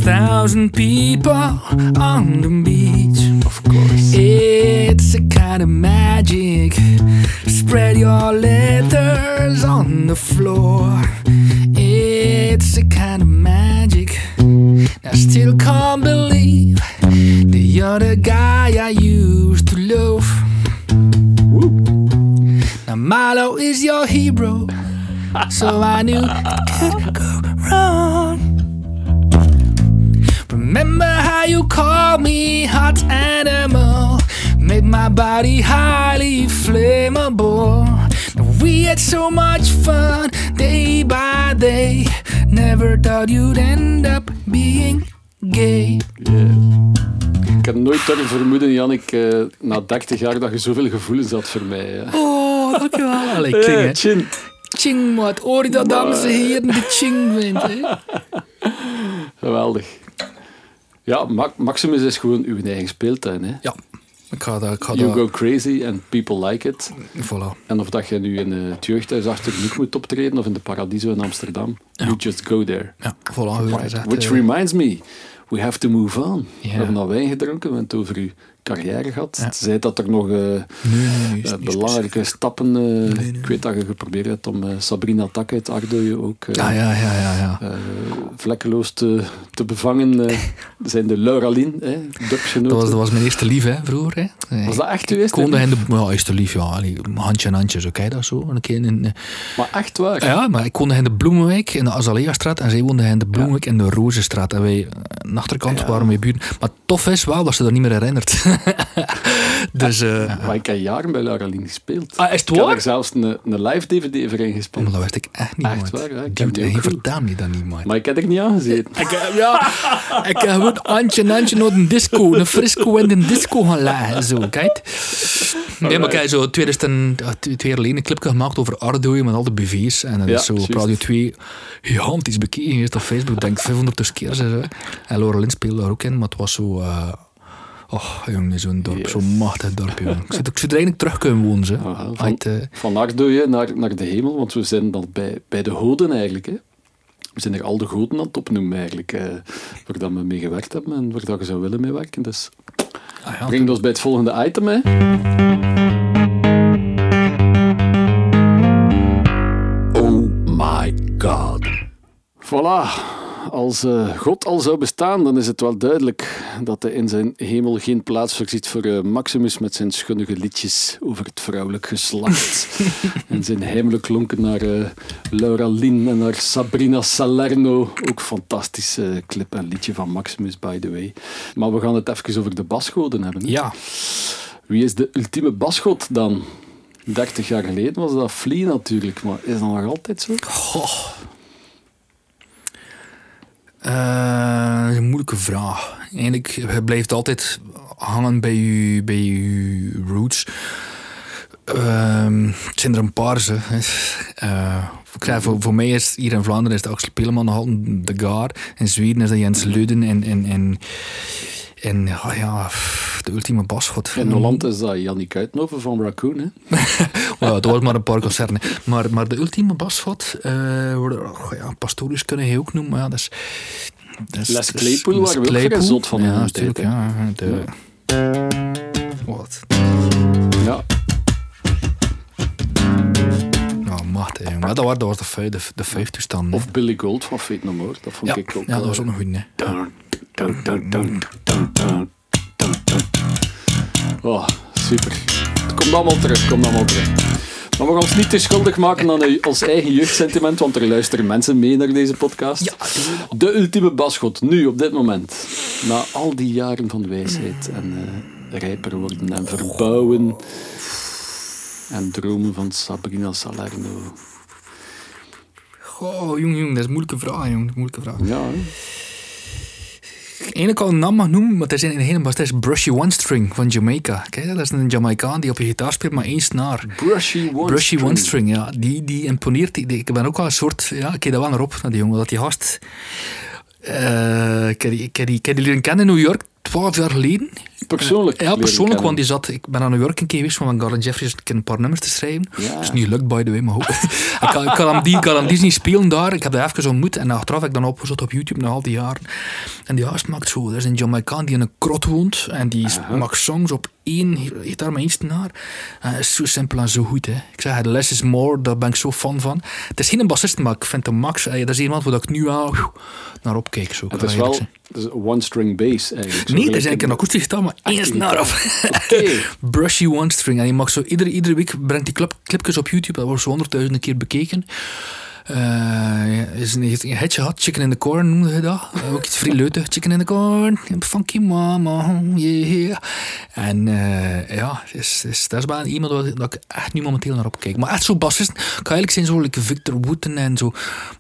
Thousand people on the beach. Of course. It's a kind of magic. Spread your letters on the floor. It's a kind of magic. I still can't believe that you're the guy I used to love. Now Milo is your hero, so I knew it could go wrong. Remember how you called me hot animal, made my body highly flammable. We had so much fun day by day. Never thought you'd end up being gay. Ik heb nooit durven vermoeden, Jannik, eh, na 30 jaar, dat je zoveel gevoelens had voor mij. hè. Oh, dankjewel. Allee, kling, hè. chin. Ching, wat hoor je dat, dames en heren? De ching wint, hè? Geweldig. Ja, Ma- Maximus is gewoon uw eigen speeltuin. Hè? Ja, ik ga dat... Ik ga You dat go crazy and people like it. voilà. En of dat je nu in eh, het jeugdhuis achter Luc moet optreden of in de Paradiso in Amsterdam, you just go there. Ja, voilà. gezegd, Which eh, reminds me, we have to move on. Ja. We hebben al wijn gedronken, we hebben het over uw carrière gehad. Ja. Zei dat er nog eh, Nee, nee, nee. is eh, belangrijke stappen... eh. Ik weet dat je geprobeerd hebt om Sabrina Tak uit Ardooien ook ja, ja, ja, ja. eh, vlekkeloos te, te bevangen. zijn de Lauralien, hè. Dat was, dat was mijn eerste lief, hè, vroeger. Hè. Was dat echt uw eerste lief? in de... Ja, eerste lief, ja. allee, handje en handje, zo kijk dat zo. Een keer in, Maar echt waar? ja, maar ik woonde in de Bloemenwijk, in de Azalea-straat. En zij woonde in de Bloemenwijk in de Rozenstraat. En wij, aan de achterkant, Ja. waren wij buren. Maar tof is wel dat ze dat niet meer herinnert. dus... eh Maar ik heb jaren bij Lauralien gespeeld. Ah, is het Ik heb waar? er zelfs een, een live DVD voor ingespeeld. maar dat wist ik echt niet, Echt waar, ja, ik Dude, heb en vertelt me dat niet, man. Maar ik heb er niet aan gezeten. Ik, heb- ja, ik heb gewoon handje en handje naar een disco, een frisco in de disco gaan leggen. Zo, kijk. Nee, maar heb zo 2000, ja, twee twee jaar geleden een clipje gemaakt over Ardooien met al de BV's. En dat Ja, is zo op. Radio 2 gigantisch bekeken geweest op Facebook. Ik denk 500 keer. En Laura Lin speelde daar ook in, maar het was zo... eh oh, jongen, zo'n dorp, Yes. zo'n machtig dorp, jongen. Ik zou, ik zou er eigenlijk terug kunnen wonen, ze. Aha, van, eh, van naar, naar de hemel, want we zijn dan bij, bij de goden eigenlijk. Hè. We zijn er al de goden aan het opnoemen eigenlijk, eh, waar dat we mee gewerkt hebben en waar dat je zou willen mee werken. Dus ah ja, brengt ons bij het volgende item. Hè. Oh my god. Voilà. Als eh, God al zou bestaan, dan is het wel duidelijk dat hij in zijn hemel geen plaats voorziet voor eh, Maximus met zijn schunnige liedjes over het vrouwelijk geslacht. en zijn heimelijk klonken naar eh, Laura Lin en naar Sabrina Salerno. Ook fantastisch eh, clip en liedje van Maximus, by the way. Maar we gaan het even over de basgoden hebben. hè. ja. Wie is de ultieme basgod dan? 30 jaar geleden was dat Flea natuurlijk, maar is dat nog altijd zo? Eh, een moeilijke vraag. Eigenlijk, blijft altijd hangen bij je, bij roots. Ehm, het zijn er een paar, ze. Zeg, voor, voor mij is hier in Vlaanderen is Axel Peleman de Gaar. In Zweden is dat Jens Leuden. En, en, en, en ja, ja, de ultieme basgod. In Holland is dat Jannik Uitenhoven van Raccoon. Hè? Ja, dat was maar een paar concerten. Maar, maar de ultieme basgod, eh worden- oh, ja, Pastorius kunnen je ook noemen. Maar ja, dat is, dat is, Les Claypool waren we ook zot van Ja, de natuurlijk. Ja, de, wat? Ja. Machtig, jongen. Maar dat was, dat was de, de, de vijf toestanden. Of Billy Gold van Fate No More. Dat vond ja, ik ook ja, dat wel- was ook nog goed, hè. Oh, super. Het komt allemaal terug, het komt allemaal terug. Maar we gaan ons niet te schuldig maken aan ons eigen jeugdsentiment, want er luisteren mensen mee naar deze podcast. De ultieme basgod, nu, op dit moment. Na al die jaren van wijsheid en eh, rijper worden en verbouwen. En dromen van Sabrina Salerno. Oh, jongen, jongen, dat is een moeilijke vraag, jongen. Moeilijke vraag. Ja. Eigenlijk al een naam mag noemen, maar er zijn een hele dat is Brushy One String van Jamaica. Kijk, dat is een Jamaicaan die op je gitaar speelt maar één snaar. Brushy One Brushy String. One String, ja. Die, die imponeert. Die, die- ik ben ook wel een soort... Ja, ik kijk daar wel naar op, naar die jongen. Dat die gast... eh, ik, heb die, ik, heb die, ik heb die leren kennen in New York, twaalf jaar geleden. Persoonlijk Ja, persoonlijk, want die zat... Ik ben naar New York een keer geweest met Garden Jeffries een, paar nummers te schrijven. Ja. Dat is niet gelukt, by the way, maar ook. ik, kan, ik, kan hem die, kan hem die niet spelen daar. Ik heb dat even ontmoet en achteraf heb ik dan opgezocht op YouTube na al die jaren. En die gast maakt zo... Er is een Jamaicaan die in een krot woont en die maakt songs op één gitaar met één snaar. Het is zo simpel en zo goed, hè. Ik zeg, the less is more, daar ben ik zo fan van. Het is geen bassist, maar ik vind de Max... Dat is iemand waar ik nu al naar opkijk. Zo, Het is wel het is een one-string bass eigenlijk. Nee, gelijk is eigenlijk een akoestische gitaar, maar snaar gitaar. op. Oké. Brushy One String. En die mag zo iedere, iedere week brengt die clip, clipjes op YouTube. Dat wordt zo honderdduizenden keer bekeken. Ja, is een, hitje gehad, Chicken in the Corn noemde hij dat. Eh, ook iets vrij leutig, Chicken in the Corn, funky mama, yeah. En eh, ja, is, is, dat is wel iemand waar, dat ik echt nu momenteel naar opkijk. Maar echt zo bassisten, kan eigenlijk zijn zo like Victor Wooten en zo,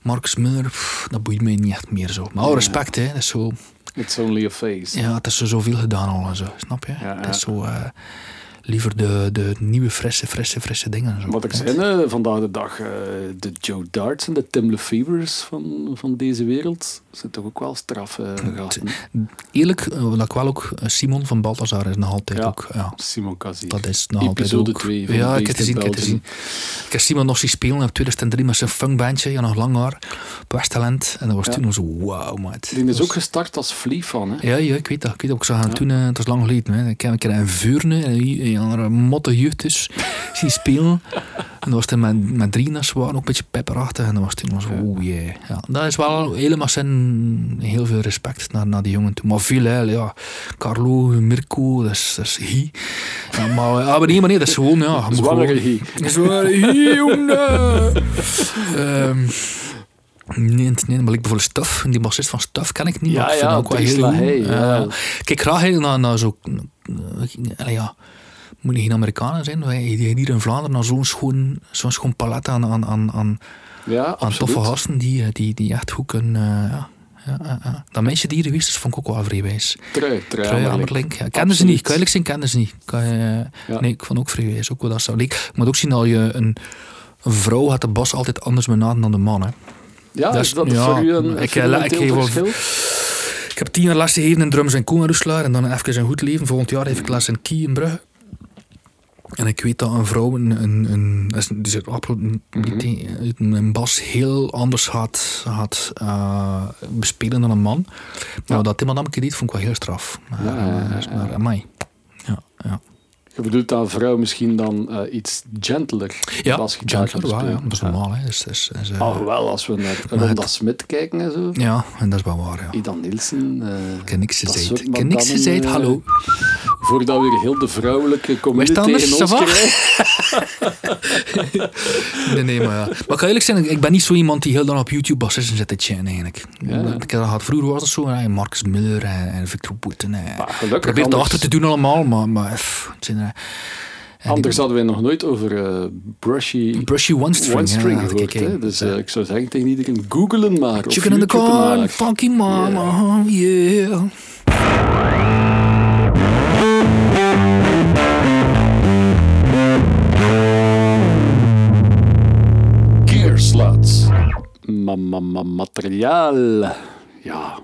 Marcus Miller, pff, dat boeit mij niet echt meer zo. Maar alle respect, hè, dat is zo... It's only a phase. Ja, het is zo zoveel gedaan al en zo, snap je? Ja, Het ja. is zo... eh, liever de, de nieuwe, frisse, frisse, frisse dingen. Zo. Maar er zijn eh, vandaag de dag eh, de Joe Darts en de Tim Lefevers van, van deze wereld. Dat zijn toch ook wel straf uh, gasten. Eerlijk, uh, wat ik wel ook, uh, Simon van Balthazar is nog altijd Ja. ook. Ja. Simon Kazi. Dat is nog altijd Episode ook. 2 van ja, ik heb gezien, ik heb gezien. Ik heb Simon nog zien spelen in 2003 met zijn funkbandje, ja, nog lang haar, op Westtalent. En dat was Ja. toen zo, wauw, maat. Die is Dat ook was- gestart als Flea fan, hè? Ja, ja, ik weet dat. Ik weet dat. Ik hem toen, eh, het is lang geleden. Hè. Ik heb een keer in Vuurne, een, andere motte jeugd dus, zien spelen. En dat was toen met, met drie dat waren ook een beetje pepperachtig. En dat was toen zo, oeh jee. Ja, dat is wel helemaal zijn heel veel respect naar, naar die jongen toe. Maar veel, hè, ja. Carlo, Mirko, dat is, dat is hij. Ja, maar, ja, maar nee, maar nee, dat is gewoon, ja. Zwangere is wel hier, jongen. Ehm, nee, nee, maar ik bijvoorbeeld Stuff, die bassist van Stuff ken ik niet, Ja, maar ik vind ja, ook wel heel goed. Ja. Eh, kijk graag heel naar, naar zo... eh, allee, ja, moet niet geen Amerikanen zijn, wij hier in Vlaanderen zo'n schoon, zo'n schoon palet aan, aan, aan, aan, Ja, aan absoluut. toffe gasten die, eh, die, die echt goed kunnen... eh, ja, ja, ja, ja. Dat meisje die er geweest is, vond ik ook wel vrij wijs. Trui, trui, Trui Ammerlink. Ja, kenden ze niet. Eerlijk zijn, kenden ze niet. Kan je, Ja. Nee, ik vond ook vrij wijs. Ook hoe dat zou leek. Je moet ook zien dat je een, een vrouw had de bas altijd anders benaderen dan de man. Hè. Ja, Dat is dat ja, voor u een ik, eh, la- ik geef wel-? Ik heb tien jaar les gegeven in drums en koenroeslaar en dan even een goed leven. Volgend jaar heb ik les in Kie in Brugge. En ik weet dat een vrouw een, een, een, absoluut niet tegen- een, bas heel anders gaat eh, bespelen dan een man. Maar dat iemand keer deed, vond ik wel heel straf. Maar, Ja, ja, ja, eh, ja. maar amai. Ja, ja. Je bedoelt dat vrouw misschien dan eh, iets gentler Ja, basgitaar gentler, ja, ja, dat is normaal. Hè. Dus, dus, dus, eh, Alhoewel, als we naar Ronda Smit kijken en zo, ja, en dat is wel waar. Ja. Idan Nielsen... eh, Ik heb niks gezegd. heb niks gezegd, eh, hallo. Voordat we weer heel de vrouwelijke community Westlanders, tegen ons. Nee, nee, maar ja. Maar ik kan eerlijk zijn, ik ben niet zo iemand die heel dan op YouTube bassisten zit te chainen eigenlijk. Ja. Ik gehad. Vroeger was het zo, hè, Marcus Miller en, en Victor Boeten. En, probeer het anders- achter te doen allemaal, maar, maar pff, het zijn, eh, en Anders die- hadden we nog nooit over eh, brushy, Brushy one string. one string ja, gehoord. ik- hè. Dus eh, ik zou zeggen tegen iedereen, googelen maar. Chicken in the corn, funky mama, yeah. Gearsluts. Ma, ma, ma, materiaal. Ja.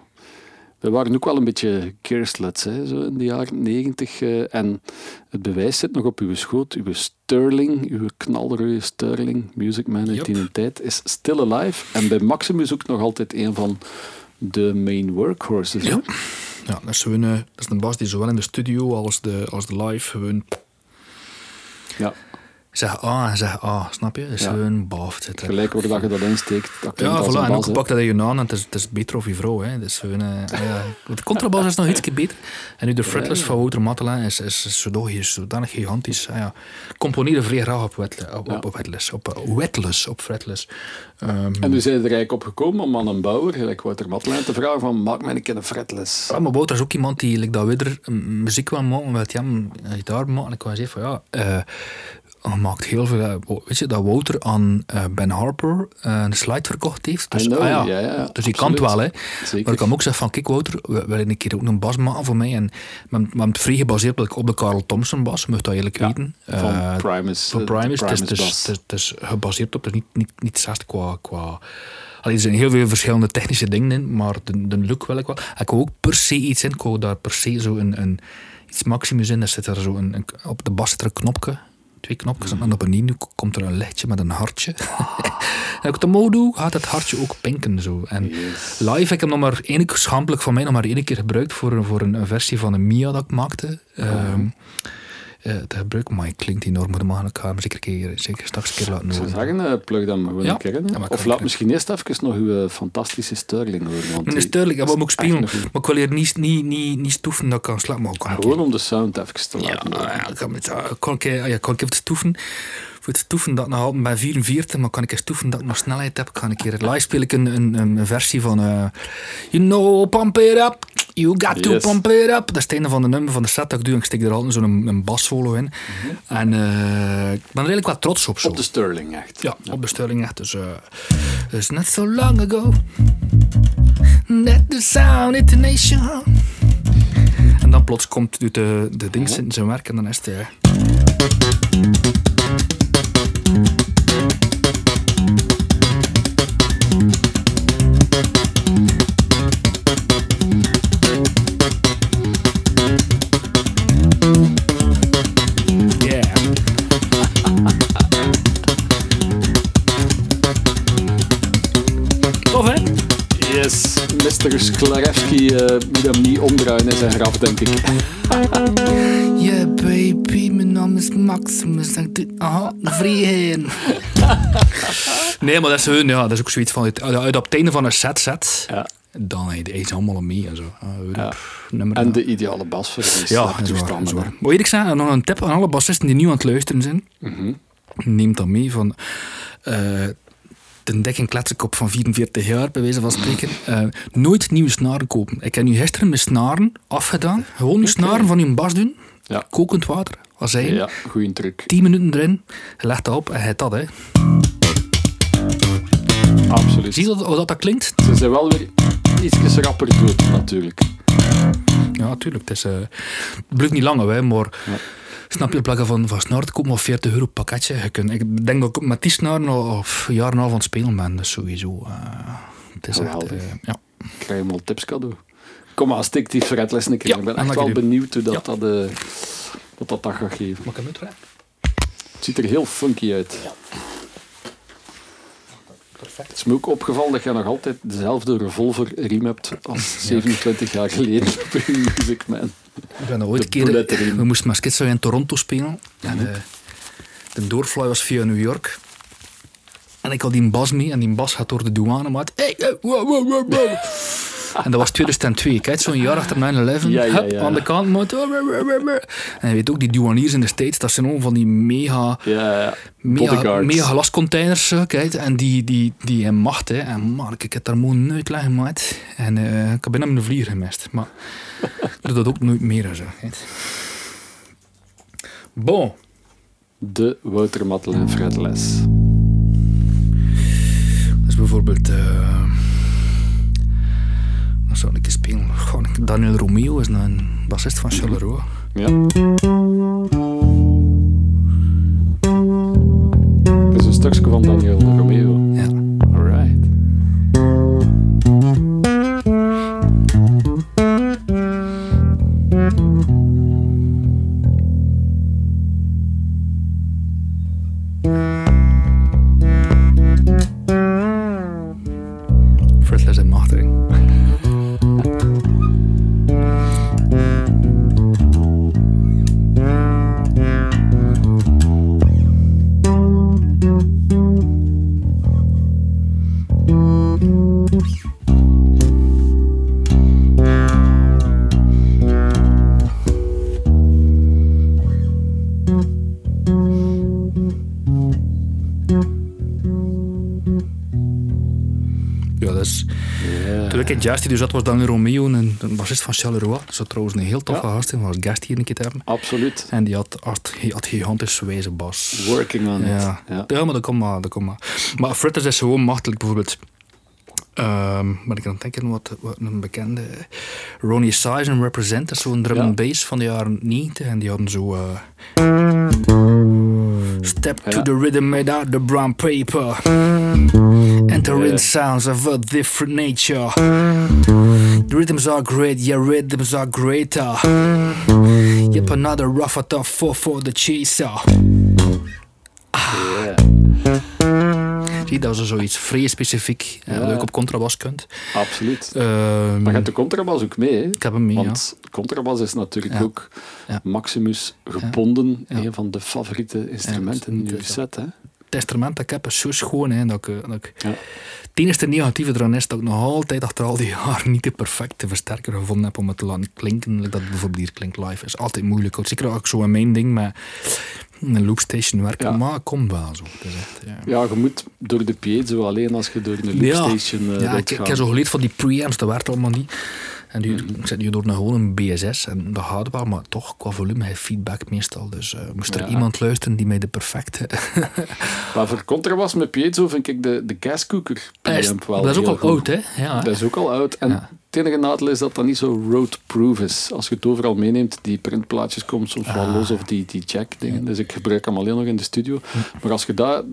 We waren ook wel een beetje gearsluts, hè, zo in de jaren negentig. eh, en het bewijs zit nog op uw schoot. Uw Sterling, uw knalrode Sterling, Music Man uit die tijd, is still alive. En bij Maximus ook nog altijd een van de main workhorses. Ja. Ja, dat is, eh, dat is een bas die zowel in de studio als de, als de live gewoon ja. Zeg ah en zeg ah, snap je? Dus Ja. gewoon baf. et cetera. Gelijk waar dat je dat insteekt, dat Ja, voilà. En ook pak dat in je naam en het is, het is beter of je vrouw. Hè. Dus gewoon, eh, ja. De contrabas is nog iets beter. En nu de fretless Ja. van Wouter Mattelin is, is zodanig, zodanig gigantisch. Ja. Componeren vrij graag op, wet, op, Ja. op, op wetless. Op eh, wetless, op fretless. Ehm, En nu zijn er eigenlijk op gekomen om aan een bouwer, gelijk Wouter Mattelijn, te vragen van maak mij een keer een fretless. Ja, maar Wouter is ook iemand die, like dat Widder, m- muziek wil maken, met hem een gitaar maken. En ik wou zeggen van ja, eh hij maakt heel veel. eh, Weet je dat Wouter aan eh, Ben Harper eh, een slide verkocht heeft? Dus, know, ah ja, ja, ja, dus je kan het wel, hè. Zeker. Maar ik kan ook zeggen van kijk Wouter, we willen een keer ook een bas maken voor mij. En we hebben het vrij gebaseerd op de- op de Carl Thompson bas, moet dat eigenlijk Ja, weten. van Primus, Van Primus. Het is, is gebaseerd op, dus niet, niet, niet zesde qua... qua Allee, er zijn heel veel verschillende technische dingen in, maar de, de look wil ik wel. Ik wou ook per se iets in. Ik wou daar per se zo een, een, iets maximus in. Er zit er zo een, een- op de bas zit er een knopje. Twee knopjes. Mhm. En dan beneden komt er een lichtje met een hartje. en als ik de mode gaat het hartje ook pinken. Zo. En Yes. live heb ik hem nog maar één keer, schampelijk van mij, nog maar één keer gebruikt voor, een- voor een, een versie van een Mia dat ik maakte. Ehm eh, te gebruiken, maar het klinkt enorm. Maar dan ik ga hem zeker, een keer, zeker straks een keer laten Ik zou horen. zeggen, plug maar gewoon Ja. een keer in. hè. Ja, maar ik of laat misschien eerst even nog uw eh, fantastische Sterling horen. Want die Sterling, ja, is wat moet ik echt spelen? Maar ik wil hier niet, niet, niet, niet stoeven dat ik kan slapen. Maar ik een Gewoon om de sound even te Ja, laten horen. ja, ik kan, met, ik kan, een ja, ik kan een keer stoeven. Voor het stoeven dat ik altijd bij 44, maar kan ik eens stoeven dat ik nog snelheid heb. Kan ik hier live speel ik een, een, een versie van uh, You know, pump it up. You got to pump it up. Dat is het einde van de nummer van de set dat ik doe. En ik steek er altijd zo'n bassolo in. En eh, ik ben er eigenlijk wel trots op. Zo. Op de Sterling, echt. Ja, op de Sterling echt. Dus, uh, dus not so long ago. That the sound intonation. En dan plots komt doet de, de ding in zijn werk en dan is het... eh, Yes, Mr. Sklarewski eh, moet hem niet omdraaien in zijn graf, denk ik. Yeah, baby, mijn naam is Maximus. En ik aha, nee, maar dat is, hun, ja, dat is ook zoiets van... Uit, uit op het einde van een set zet, Ja. dan je iets allemaal mee en zo. Ah, Ja. nummer En de ideale bas voor die Ja, dat is waar. Dat is toestanden. waar. Maar eerlijk zeggen, nog een tip aan alle bassisten die nu aan het luisteren zijn. Mhm. Neem dat mee van... eh de dikke kletsenkop van 44 jaar, bij wijze van spreken. Eh, nooit nieuwe snaren kopen. Ik heb nu gisteren mijn snaren afgedaan. Gewoon de snaren van je bas doen. Ja. Kokend water, azijn. Ja, goeie truc. 10 minuten erin. Je legt dat op en hebt dat. Hè. Absoluut. Zie je hoe dat, dat klinkt? Ze zijn wel weer iets rapper dood, natuurlijk. Ja, natuurlijk. Het, is, eh, het blijft niet lang, hè, maar... Snap je, plaats van, van te kopen of 40 euro pakketje. Je kunt, ik denk dat ik met die snaren al jaar en een half aan het spelen ben. Dus sowieso. eh, het is echt... Eh, ja. Ik krijg hem al tips cadeau. Kom maar, stik die fretless een keer. Ja, ik ben en echt wel benieuwd hoe dat, Ja. dat, eh, wat dat, dat gaat geven. Mag ik hem uitrijden? Het ziet er heel funky uit. Perfect. Het is me ook opgevallen dat je nog altijd dezelfde revolver riem hebt als 27 jaar geleden op je Music Man. Ik ben ooit een keer... erin. We moesten Schizo in Toronto spelen. En eh, de doorfly was via New York. En ik had die bas mee. En die bas gaat door de douane. Maar het, hey, hey, wow, wow, wow, wow. En dat was 2002. Kijk, zo'n jaar achter 9-11. Ja, ja. Aan de kant. Maar, en je weet ook, die douaniers in de States, dat zijn allemaal van die mega... Ja, ja. Mega, mega glascontainers, zo, kijk, en die, die, die in macht, hè. En man, ik heb daar moeten uitleggen, maat. En eh, ik heb bijna mijn vlieger gemist, maar ik doe dat ook nooit meer, zo, kijk. Bon, De Wouter Madeleine fretless. dat is bijvoorbeeld... eh wat zou ik spelen? Gewoon, Daniel Romeo is een bassist van Charleroi. Ja. Dat is een stukje van Daniel Romeo. Ja. Ja, dat is... Toen ik in Jazz Studio zat, was Daniel Romeo een, een bassist van Charleroi. Dat zou trouwens een heel toffe Ja. gast was gast hier een keer te hebben. Absoluut. En die had, had, hij had gigantisch wijze bas. Working on Ja. it. Ja. ja, maar dat komt maar. Dat komt maar. maar Fritters is gewoon machtelijk. Bijvoorbeeld, ehm ben ik het denken, wat, wat een bekende Ronnie Size en Represent, dat is zo'n drum and bass van de jaren 90. En die hadden zo... eh, Step to the rhythm made out the brown paper. In Ja. sounds of a different nature. The rhythms are great, yeah, rhythms are greater. Yep, another rougher tough for for the chaser. Ja. Zie, dat is zoiets vrij specifiek, eh, Ja. je ook op contrabas kunt. Absoluut. Ehm, Maar je hebt de contrabas ook mee, hè? ik heb hem mee, Want contrabas is natuurlijk Ja. ook Ja. Maximus gebonden. Ja. Een van de favoriete instrumenten in je set. Hè? Het instrument dat ik heb is zo schoon, hè, dat ik... eh, Dat ik Ja. het enige negatieve eraan is dat ik nog altijd achter al die jaren niet de perfecte versterker gevonden heb om het te laten klinken. Dat het bijvoorbeeld hier klinkt live is altijd moeilijk. hoor. Zeker ook zo in mijn ding met een loopstation werken. Ja. Maar het komt wel zo. Echt, ja. Ja, je moet door de piezo alleen als je door een Ja. loopstation Ja, wilt ik, ik gaan. heb zo geleerd van die preamps, dat werkt allemaal niet. En nu, ik zet nu door naar gewoon een BSS en dat gaat wel, maar toch qua volume heeft feedback meestal. Dus eh, moest er Ja. iemand luisteren die mij de perfecte. Maar voor contrabas met piezo vind ik de, de preamp wel dat is ook al goed. oud, hè? Ja, Dat is ook al oud. En Ja. Het enige nadeel is dat dat niet zo roadproof is. Als je het overal meeneemt, die printplaatjes komen soms wel Ah. los of die, die jack dingen. Dus ik gebruik hem alleen nog in de studio. Maar als je dat...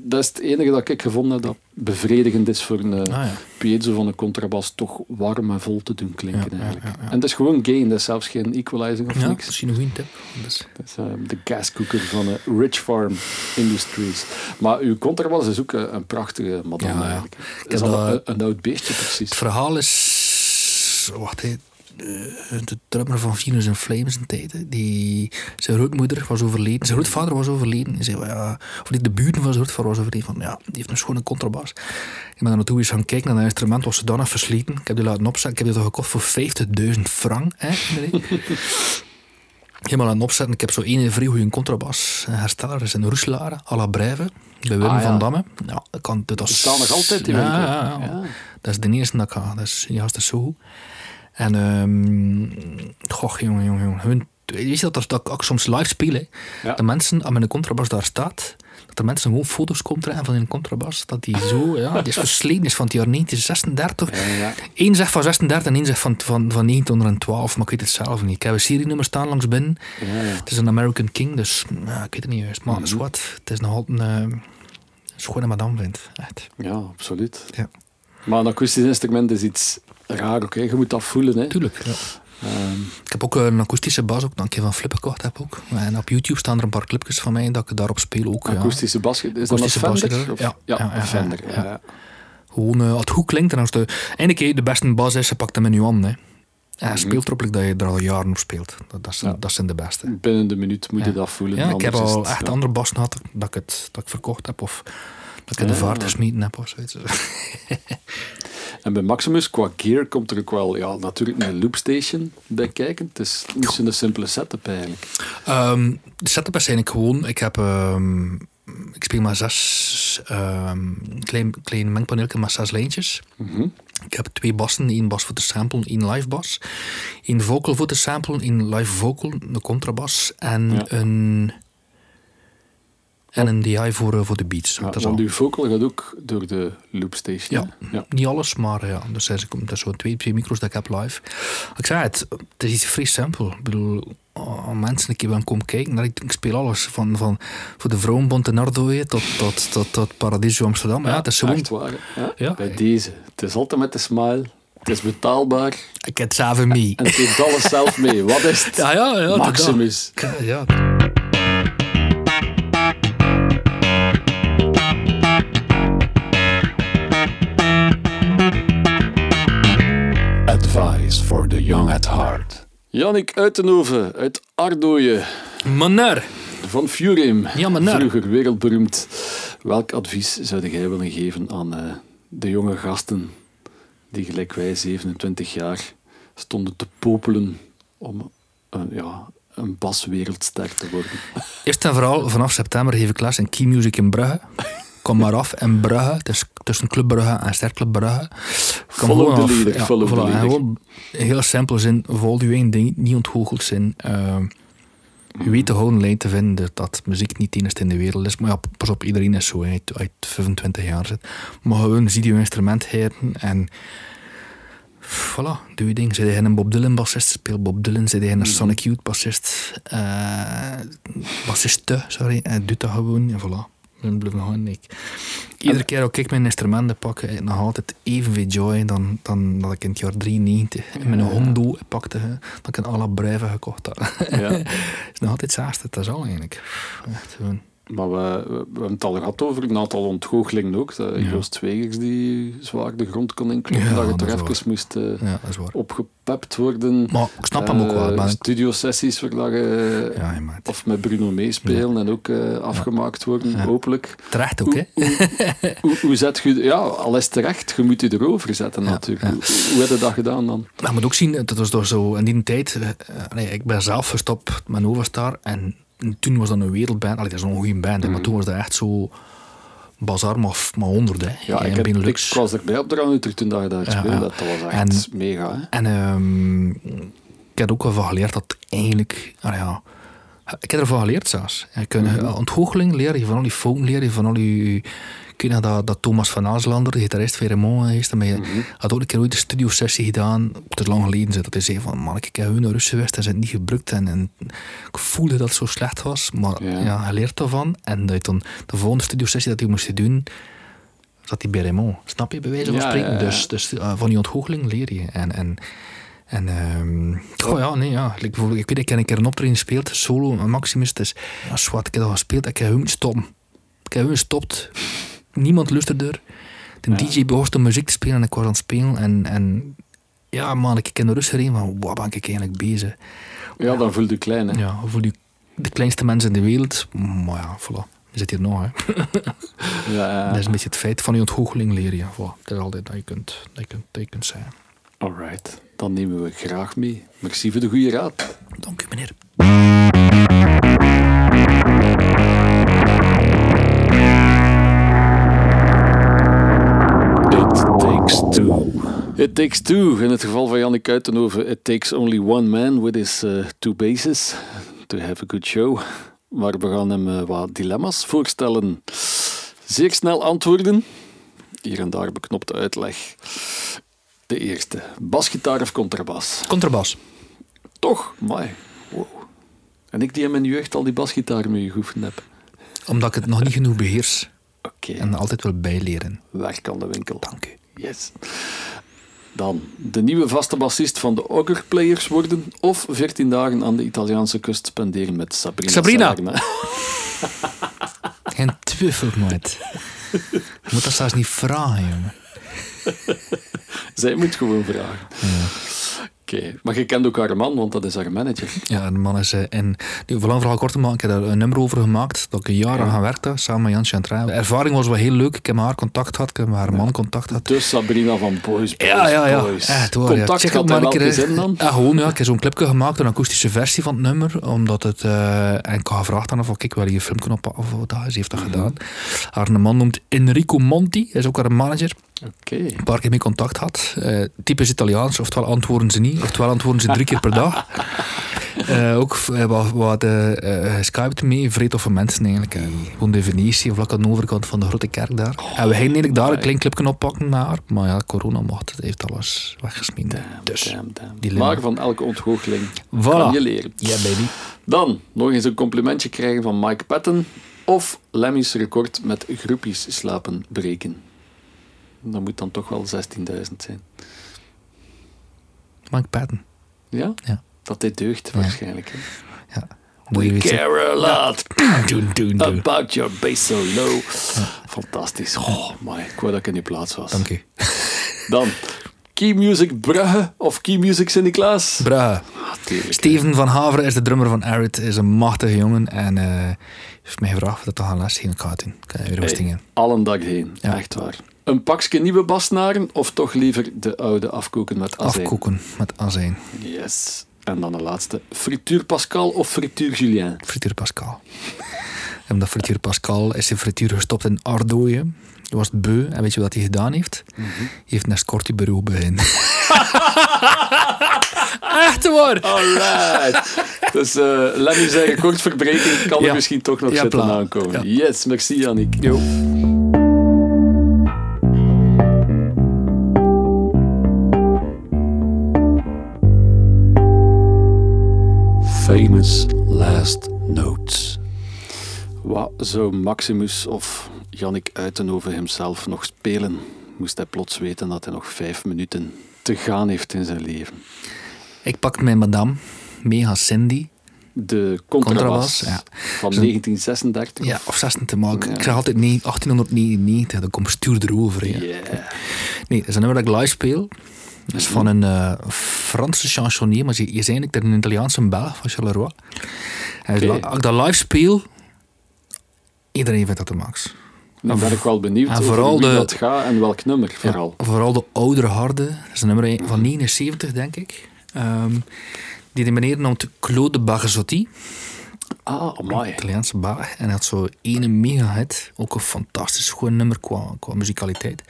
Dat is het enige dat ik gevonden heb dat bevredigend is voor een eh, Ah, ja. piezo van een contrabas toch warm en vol te doen klinken Ja, eigenlijk. ja. En dat is gewoon gain, dat is zelfs geen equalizing of Ja, niks. misschien een goede tip. Dus, Dat is eh, de gascooker van eh, Rich Farm Industries. Maar uw contrabas is ook een, een prachtige madame eigenlijk. Ik is al dat- een, een oud beestje precies. het verhaal is... Wacht, hè. Eh, de drummer van Venus in Flames in tijden. Die, zijn grootmoeder was overleden. Zijn grootvader was overleden. Zei, ja, of niet, de buren van zijn grootvader was overleden. Van, ja, die heeft een schone contrabas. Ik ben daar naartoe eens gaan kijken naar dat instrument. was zodanig versleten. Ik heb die laten opzetten. Ik heb die toch gekocht voor 50.000 frank. Hè. Helemaal aan het opzetten. Ik heb zo één vrij goede contrabas. Een hersteller is in Roeselare, à la Brève. Bij Willem Ah, ja. van Damme. Ja, dat kan, dat is, nog altijd, die ja, ja, ja. Ja. Dat is de eerste dat ik ga. Dat is, is zo goed. En, ehm goh, jongen, jongen, jongen. Hun, weet je dat, dat ik ook soms live speel? Ja. De mensen, als mijn contrabas daar staat, dat er mensen gewoon foto's komen trekken van een contrabas. Dat die zo, ja, die is versleten is van het jaar 1936. Ja, ja. Eén zegt van 36 en één zegt van, van, van 1912, maar ik weet het zelf niet. Ik heb een serienummer staan langs binnen. Het is een American King, dus ja, ik weet het niet juist. Maar Mhm. is wat, het is nog altijd een uh, schone madame, vindt. Echt. Ja, absoluut. Ja. Maar een akoestisch instrument is iets raar, oké. Je moet dat voelen, hè. Tuurlijk, ja. Ehm, Ik heb ook een akoestische bas, ook, dat ik van Flip gekocht heb ook. En op YouTube staan er een paar clipjes van mij dat ik daarop speel ook. Ja. akoestische bas, is dat een Akoestische bas, Fender? ja. Of- Ja, ja, ja, een ja, Fender. ja. Gewoon, eh, het goed klinkt, en als de, eindelijk hè, de beste bas is, ze pakt hem in je hand. Hè. En speelt erop dat je er al jaren op speelt. Dat, dat, zijn, dat de beste. Binnen de minuut moet je dat voelen. Ja, ik heb al echt andere bassen gehad dat ik, het, dat ik verkocht heb of dat ik in de Ja. vaart gesmeten heb of zoiets. En bij Maximus, qua gear, komt er ook wel ja, natuurlijk een loopstation bij kijken. Het is niet zo'n simpele setup eigenlijk. Ehm, de setup is eigenlijk gewoon, ik heb, ehm, ik speel maar zes, ehm klein, klein mengpaneeltje met zes lijntjes. Mhm. Ik heb twee bassen, één bas voor te samplen, één live bas. één vocal voor te samplen, één live vocal, een contrabas en Ja. een... En een DI voor, eh, voor de beats. Ja, dat is want al. uw vocal gaat ook door de loopstation. Ja. ja. Niet alles, maar ja, dus er zijn er zo twee, twee micro's dat ik heb live. Ik zei het, het is iets vrij simpel. Ik bedoel, oh, mensen een keer willen komen kijken. naar- Ik, speel alles, van, van voor de in Ardooien tot, tot, tot, tot Paradiso Amsterdam. Ja, het is gewoon... Echt waar. Ja. Ja. Bij deze. Het is altijd met de smile. Het is betaalbaar. Ik heb het zelf mee. En het heeft alles zelf mee. Wat is het? Ja, ja, ja. Maximus. dat- Ja, For the young at heart. Jannik Uitenhoven uit Ardooien Meneer. van Furim. Ja, meneer. Vroeger wereldberoemd. Welk advies zou jij willen geven aan eh, de jonge gasten die gelijk wij, 27 jaar, stonden te popelen om eh, ja, een baswereldster te worden? Eerst en vooral, vanaf september geef ik les in Key Music in Brugge. Kom maar af in Brugge. Het is tussen Club Brugge en Sterclub Brugge. Kom Follow gewoon af. Ja, follow voilà. En gewoon heel simpel zin. Volg je één ding, niet ontgoocheld zijn. Uh, je weet de gouden lijn te vinden dat, muziek niet het enige in de wereld is. Maar ja, pas op, iedereen is zo, uit, uit 25 jaar zit. Maar gewoon zie je instrument heren en voilà, doe je ding. Zit je een Bob Dylan bassist, speel Bob Dylan. Zit je een Sonic Youth bassist, uh, bassiste, sorry, en doe dat gewoon. En voilà. Dan blijf gewoon ik. Iedere keer als ik mijn instrumenten pak, heb ik nog altijd evenveel joy dan, dan dat ik in het jaar 93 in mijn Hondo pakte, dat ik een Brève gekocht had. Ja. is nog altijd hetzelfde, dat is al eigenlijk. Echt gewoon. Maar we, we, we hebben het al gehad over een aantal ontgoochelingen ook. Dat Ja. Joost Zwegers die zwaar de grond kon inkloppen. Ja, dat je toch even moest eh, Ja, opgepept worden. Maar ik snap hem ook wel. Eh, Studiosessies waar dat je ja, of met Bruno meespelen en ook eh, afgemaakt worden, hopelijk. terecht ook, hè? Hoe, hoe zet je... Ja, al is het terecht, je moet je erover zetten natuurlijk. Hoe, hoe heb je dat gedaan dan? Maar je moet ook zien, dat was door zo in die tijd. nee, ik ben zelf gestopt met Nova Star en toen was dat een wereldband. Allee, dat is een goede band, maar toen was dat echt zo bazar, maar, maar honderd. Hè, Ja, ik, heb, ik was erbij op de Ranuther toen dat je daar speelde. ja. Dat was echt mega. Hè? En ehm, ik heb ook wel van geleerd dat eigenlijk, ja, Ik heb ervan geleerd zelfs. Je kunt mm ontgoocheling leren, je van al die fouten leren, je van al die... Weet nog dat, dat Thomas van Aaslander, de gitarist van Raymond, is, maar je had ook een keer ooit een studiosessie gedaan, het is lang geleden, dat hij zei van, man, ik heb hun Russen geweest en ze het niet gebruikt en, en, ik voelde dat het zo slecht was, maar ja, ja hij leert daarvan en dat dan de volgende studiosessie dat hij moest doen, zat hij bij Raymond. Snap je, bij wijze van spreken? Dus, dus uh, van die ontgoocheling leer je. En, en, en um, oh ja, nee, ja. Ik, ik weet, ik heb een keer een optreden gespeeld, solo, Maximus. Dus ja, zwart, ik heb dat gespeeld, ik heb hem stoppen. Ik heb hem gestopt. Niemand luisterde er. De DJ begon de muziek te spelen en ik was aan het spelen. En, en ja, man, ik ken de rust erin van, wat ben ik eigenlijk bezig? Ja, dan voel je klein, hè? Ja, voel je de kleinste mensen in de wereld. Maar ja, voilà. Je zit hier nog, hè. ja, ja. Dat is een beetje het feit van je ontgoocheling leren. Ja. Voilà. Dat is altijd dat je kunt, dat je kunt, dat je kunt zijn. Alright, dan nemen we graag mee. Merci voor de goede raad. Dank u, meneer. Takes two. It takes two. In het geval van Jannik Uitenhoven, it takes only one man with his uh, two bases to have a good show. Maar we gaan hem uh, wat dilemma's voorstellen. Zeer snel antwoorden. Hier en daar beknopte uitleg. De eerste. Basgitaar of contrabas? Contrabas. Toch? Mooi. Wow. En ik die in mijn jeugd al die basgitaar mee geoefend heb. Omdat ik het nog niet genoeg beheers. Oké. En altijd wil bijleren. Werk aan de winkel. Dank u. Yes. Dan de nieuwe vaste bassist van de Ogre Players worden of 14 dagen aan de Italiaanse kust spenderen met Sabrina. Sabrina! Geen twijfel nooit. Je moet dat zelfs niet vragen, jongen. Zij moet gewoon vragen. Ja. Oké, maar je kent ook haar man, want dat is haar manager. Ja, de man is uh, in... Nu, vooral vooral kort te maken, ik heb daar een nummer over gemaakt, dat ik een jaar aan werkte, samen met Jan Chantra. De ervaring was wel heel leuk. Ik heb met haar contact gehad, ik heb met haar man contact gehad. Dus Sabrina van Boys, Boys, Ja, ja, ja. Boys. Echt waar, Contact ja. gaat maar een wel keer, in dan? Ja, gewoon, ja. Ik heb zo'n clipje gemaakt, een akoestische versie van het nummer, omdat het... Uh, en ik had gevraagd aan of ik wil je filmpje op of wat. Ze heeft dat gedaan. Haar man noemt Enrico Monti, is ook haar manager. Een paar keer mee contact had. Uh, typisch Italiaans, oftewel antwoorden ze niet, oftewel antwoorden ze drie keer per dag. Uh, ook uh, wat, wat Skype mee, vreed toffe mensen eigenlijk. Uh, gewoon de Venetië, vlak aan de overkant van de grote kerk daar. en we gingen eigenlijk daar een klein clipje oppakken naar, maar ja, corona mocht, het heeft alles weggesmied. Dus. Maar van elke ontgoocheling voilà. kan je leren. Ja, baby. Dan nog eens een complimentje krijgen van Mike Patton of Lemmy's record met groepjes slapen breken. Dat moet dan toch wel 16.000 zijn. Mike Patton. Ja? Ja. Dat dit deugt waarschijnlijk. Hè? Ja. We care a lot doen, doen, doen. about your bass so low. Ja. Fantastisch. Oh, my. Ik wou dat ik in die plaats was. Dank u. Dan Key Music Brugge of Key Music Sint-Niklaas? Brugge. Ah, Steven van Haveren is de drummer van Arid. is een machtige jongen en uh, heeft mij gevraagd of dat te gaan les geven. Ik ga het doen. Ik ga weer hey, Al een dag heen. Ja. Echt waar. Een pakje nieuwe basnaren of toch liever de oude afkoken met azijn? Afkoken met azijn. Yes. En dan de laatste. Frituur Pascal of frituur Julien? Frituur Pascal. Omdat frituur Pascal is zijn frituur gestopt in Ardooien. Hij was beu. En weet je wat hij gedaan heeft? Mm -hmm. Hij heeft een escortiebureau begin. Echt waar! Alright. Dus uh, laat me zeggen, kort verbreking kan ja. er misschien toch nog ja, zitten aankomen. Ja. Yes, merci Yannick. Jo. Famous Last Notes. Wat zou Maximus of Jannik Uitenhoven hemzelf nog spelen? Moest hij plots weten dat hij nog vijf minuten te gaan heeft in zijn leven. Ik pak mijn madame, Mega Cindy. De contrabas, ja. van Zo, 1936? Ja, of 26, maar ik, ja. ik zeg altijd nee, 1899, dan komt stuur erover. Ja. Yeah. Nee, dat is een nummer dat ik live speel. Dat is van een uh, Franse chansonnier, maar je is eigenlijk een Italiaanse Belg van Charleroi. Okay. Als ik dat live speel, iedereen vindt dat de max. Dan ben ik wel benieuwd en vooral de, dat gaat en welk nummer vooral. Ja, vooral de oudere harde, dat is een nummer van 79 denk ik. Um, die de meneer noemt Claude Barzotti. Ah, mooi. Italiaanse bar. En hij had zo ene mega hit. Ook een fantastisch goed nummer qua, qua muzikaliteit.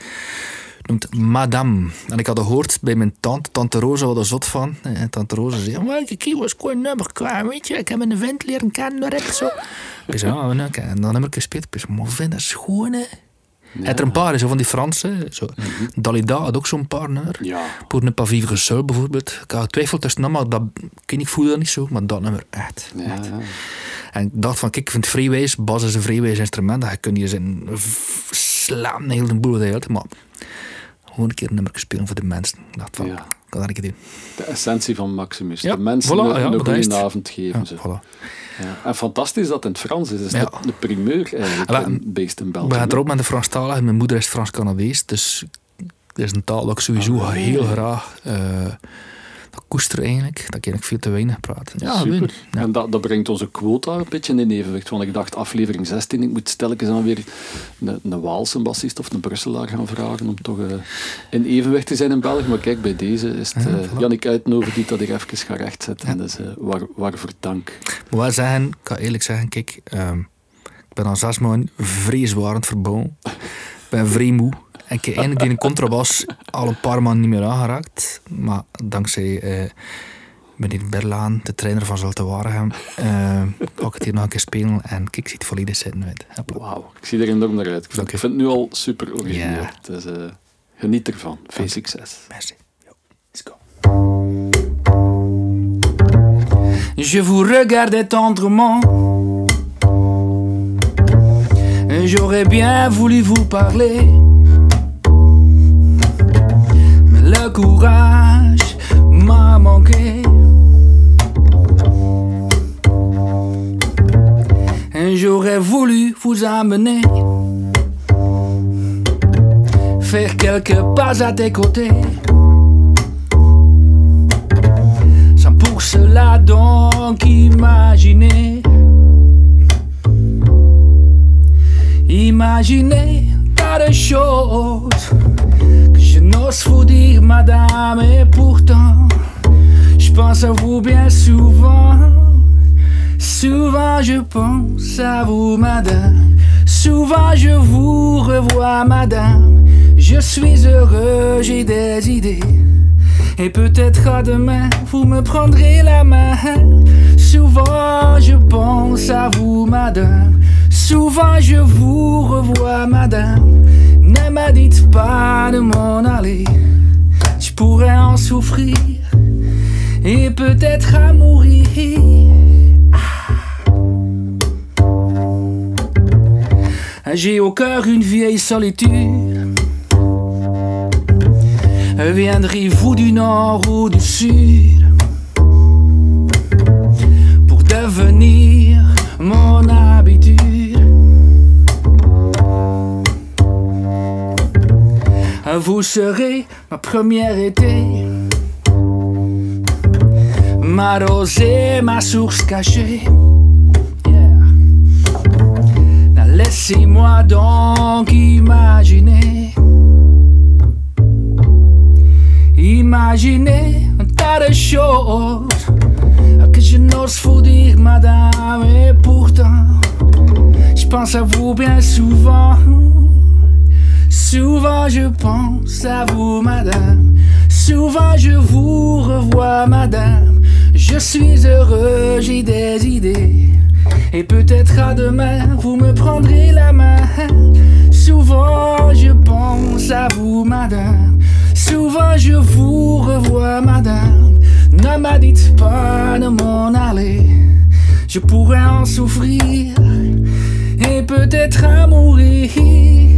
Noemt Madame. En ik had gehoord bij mijn tante, tante Rosa, wat er zot van. En tante Rosa zei, maar ik was gewoon nummer qua, weet je. Ik heb een vent leren kennen, heb zo. Ik zei, ah, nou. En dan heb ik gespeeld. Ik zei, maar vind dat schoon, hè. Hij had er een paar, zo van die Franse. Zo. Dalida had ook zo'n paar nummer. Ja. Pour ne pas vivre seul bijvoorbeeld. Ik had twijfel tussen maar dat, ik, ik voelde dat niet zo. Maar dat nummer, echt. Ja, echt. ja. En ik dacht van, kijk, ik vind freeways, bas is een freeways instrument. Je kunt hier zijn slaan, de hele boel. Maar gewoon een keer een nummer spelen voor de mensen. Ik dacht van, Ja. ik kan dat een keer doen. De essentie van Maximus. Ja, de mensen voilà, een, ja, dat goede avond geven. Ja, ze. voilà. En fantastisch dat het in het Frans is. Ja. de, primeur eigenlijk in Beest in We België. gaan erop met de Franstalige. Mijn moeder is Frans-Canadees. Dus dat is een taal dat ik sowieso Ah, heel graag uh, dat koester eigenlijk. Dat ik veel te weinig praat. Ja, Super. Ja. En dat, dat brengt onze quota een beetje in evenwicht. Want ik dacht, aflevering 16, ik moet stelkens dan weer een, een Waalse bassist of een Brusselaar gaan vragen om toch eh, in evenwicht te zijn in België. Maar kijk, bij deze is het Ja, uh, voilà. Jannik Uitenhoven die dat hier even gaat rechtzetten. En dus uh, waar, waarvoor dank. Ik moet wel zeggen, ik kan eerlijk zeggen, kijk, ehm, ik ben al zes maanden vreselijk verbouwen. Ik ben vrij moe. En ik heb eigenlijk die contrabas al een paar maanden niet meer aangeraakt. Maar dankzij eh, meneer Berlaan, de trainer van Zulte Waregem, ga ik het hier nog een keer spelen. En kijk, ik zie het volledig zitten. Weet. Wauw, ik zie er enorm naar uit. Ik vind, je. ik vind het nu al super origineel. Dus eh, geniet ervan. Veel succes. Merci. Yo, Let's go. Je vous regardais tendrement. J'aurais bien voulu vous parler. Le courage m'a manqué. J'aurais voulu vous amener. Faire quelques pas à tes côtés. Sans pour cela donc imaginer. Imaginez tas de choses vous dire, madame, et pourtant, je pense à vous bien souvent. Souvent je pense à vous, madame. Souvent je vous revois, madame. Je suis heureux, j'ai des idées. Et peut-être à demain, vous me prendrez la main. Souvent je pense à vous, madame. Souvent je vous revois, madame. Ne me dites pas de m'en aller. Je pourrais en souffrir et peut-être à mourir. Ah. J'ai au cœur une vieille solitude. Viendrez-vous du nord ou du sud pour devenir Vous serez ma première été, ma rosée, ma source cachée. Yeah. Laissez-moi donc imaginer. Imaginez un tas de choses que je n'ose vous dire, madame, et pourtant, je pense à vous bien souvent. Souvent je pense à vous, madame. Souvent je vous revois, madame. Je suis heureux, j'ai des idées. Et peut-être à demain, vous me prendrez la main. Souvent je pense à vous, madame. Souvent je vous revois, madame. Ne me dites pas de m'en aller. Je pourrais en souffrir peut-être à mourir.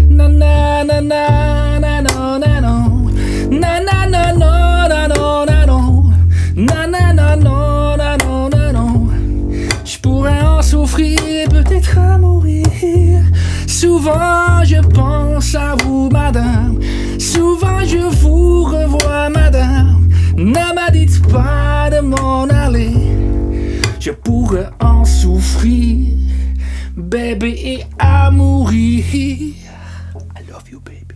Na na na na na na na no. Na na na na na na na no. Na na na na na na na no. Je pourrais en souffrir et peut-être à mourir. Souvent je pense à vous, madame. Souvent je vous revois, madame. Ne me dites pas de m'en aller. Je pourrais en souffrir, baby, à mourir. I love you, baby.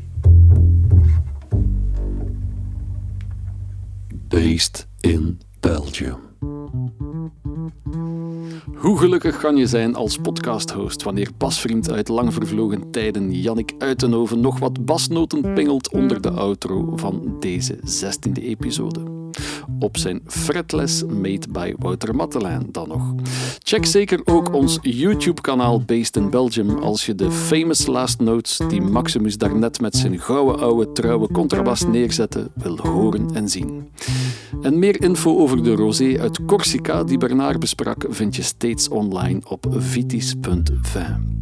Based in Belgium. Hoe gelukkig kan je zijn als podcasthost wanneer basvriend uit lang vervlogen tijden Jannik Uitenhoven nog wat basnoten pingelt onder de outro van deze 16e episode? Op zijn fretless made by Wouter Mattelijn dan nog. Check zeker ook ons YouTube-kanaal Based in Belgium als je de famous last notes die Maximus daarnet met zijn gouden oude trouwe contrabas neerzette wil horen en zien. En meer info over de rosé uit Corsica die Bernard besprak vind je steeds online op vitis.vin.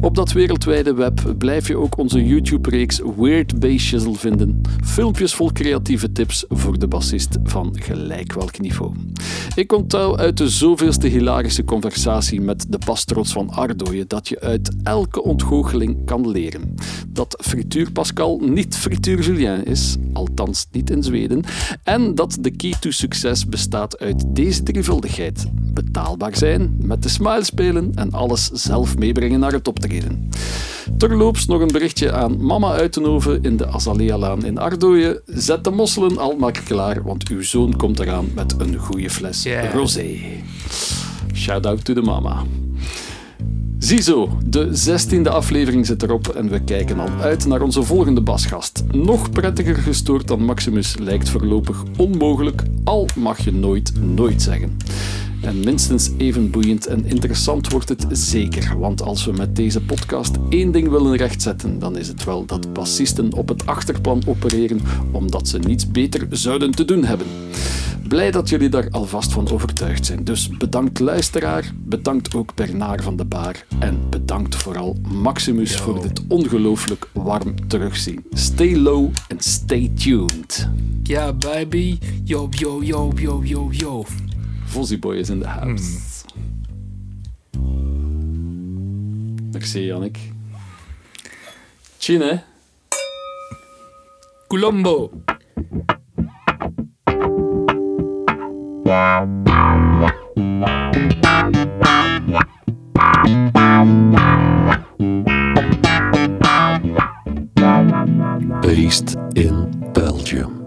Op dat wereldwijde web blijf je ook onze YouTube-reeks Weird Bass Shizzle vinden. Filmpjes vol creatieve tips voor de bassist van gelijk welk niveau. Ik onthoud uit de zoveelste hilarische conversatie met de bastrots van Ardooien dat je uit elke ontgoocheling kan leren. Dat frituur Pascal niet frituur Julien is, althans niet in Zweden, en dat de key to succes bestaat uit deze drievuldigheid. Betaalbaar zijn, met de smile spelen en alles zelf meebrengen naar het optreden. Terloops nog een berichtje aan mama Uitenhoven in de Azalea-laan in Ardooien. Zet de mosselen al maar klaar, want uw zoon komt eraan met een goede fles Yeah. rosé. Shout out to de mama. Ziezo, de 16e aflevering zit erop en we kijken al uit naar onze volgende basgast. Nog prettiger gestoord dan Maximus lijkt voorlopig onmogelijk, al mag je nooit nooit zeggen. En minstens even boeiend en interessant wordt het zeker, want als we met deze podcast één ding willen rechtzetten, dan is het wel dat bassisten op het achterplan opereren omdat ze niets beter zouden te doen hebben. Blij dat jullie daar alvast van overtuigd zijn. Dus bedankt luisteraar, bedankt ook Bernard van de Baar en bedankt vooral Maximus voor dit ongelooflijk warm terugzien. Stay low and stay tuned. Ja, baby. Yo, yo, yo, yo, yo, yo. Fozzyboy is in the house. Merci Jannik. Chin hè? Colombo. Based in Belgium.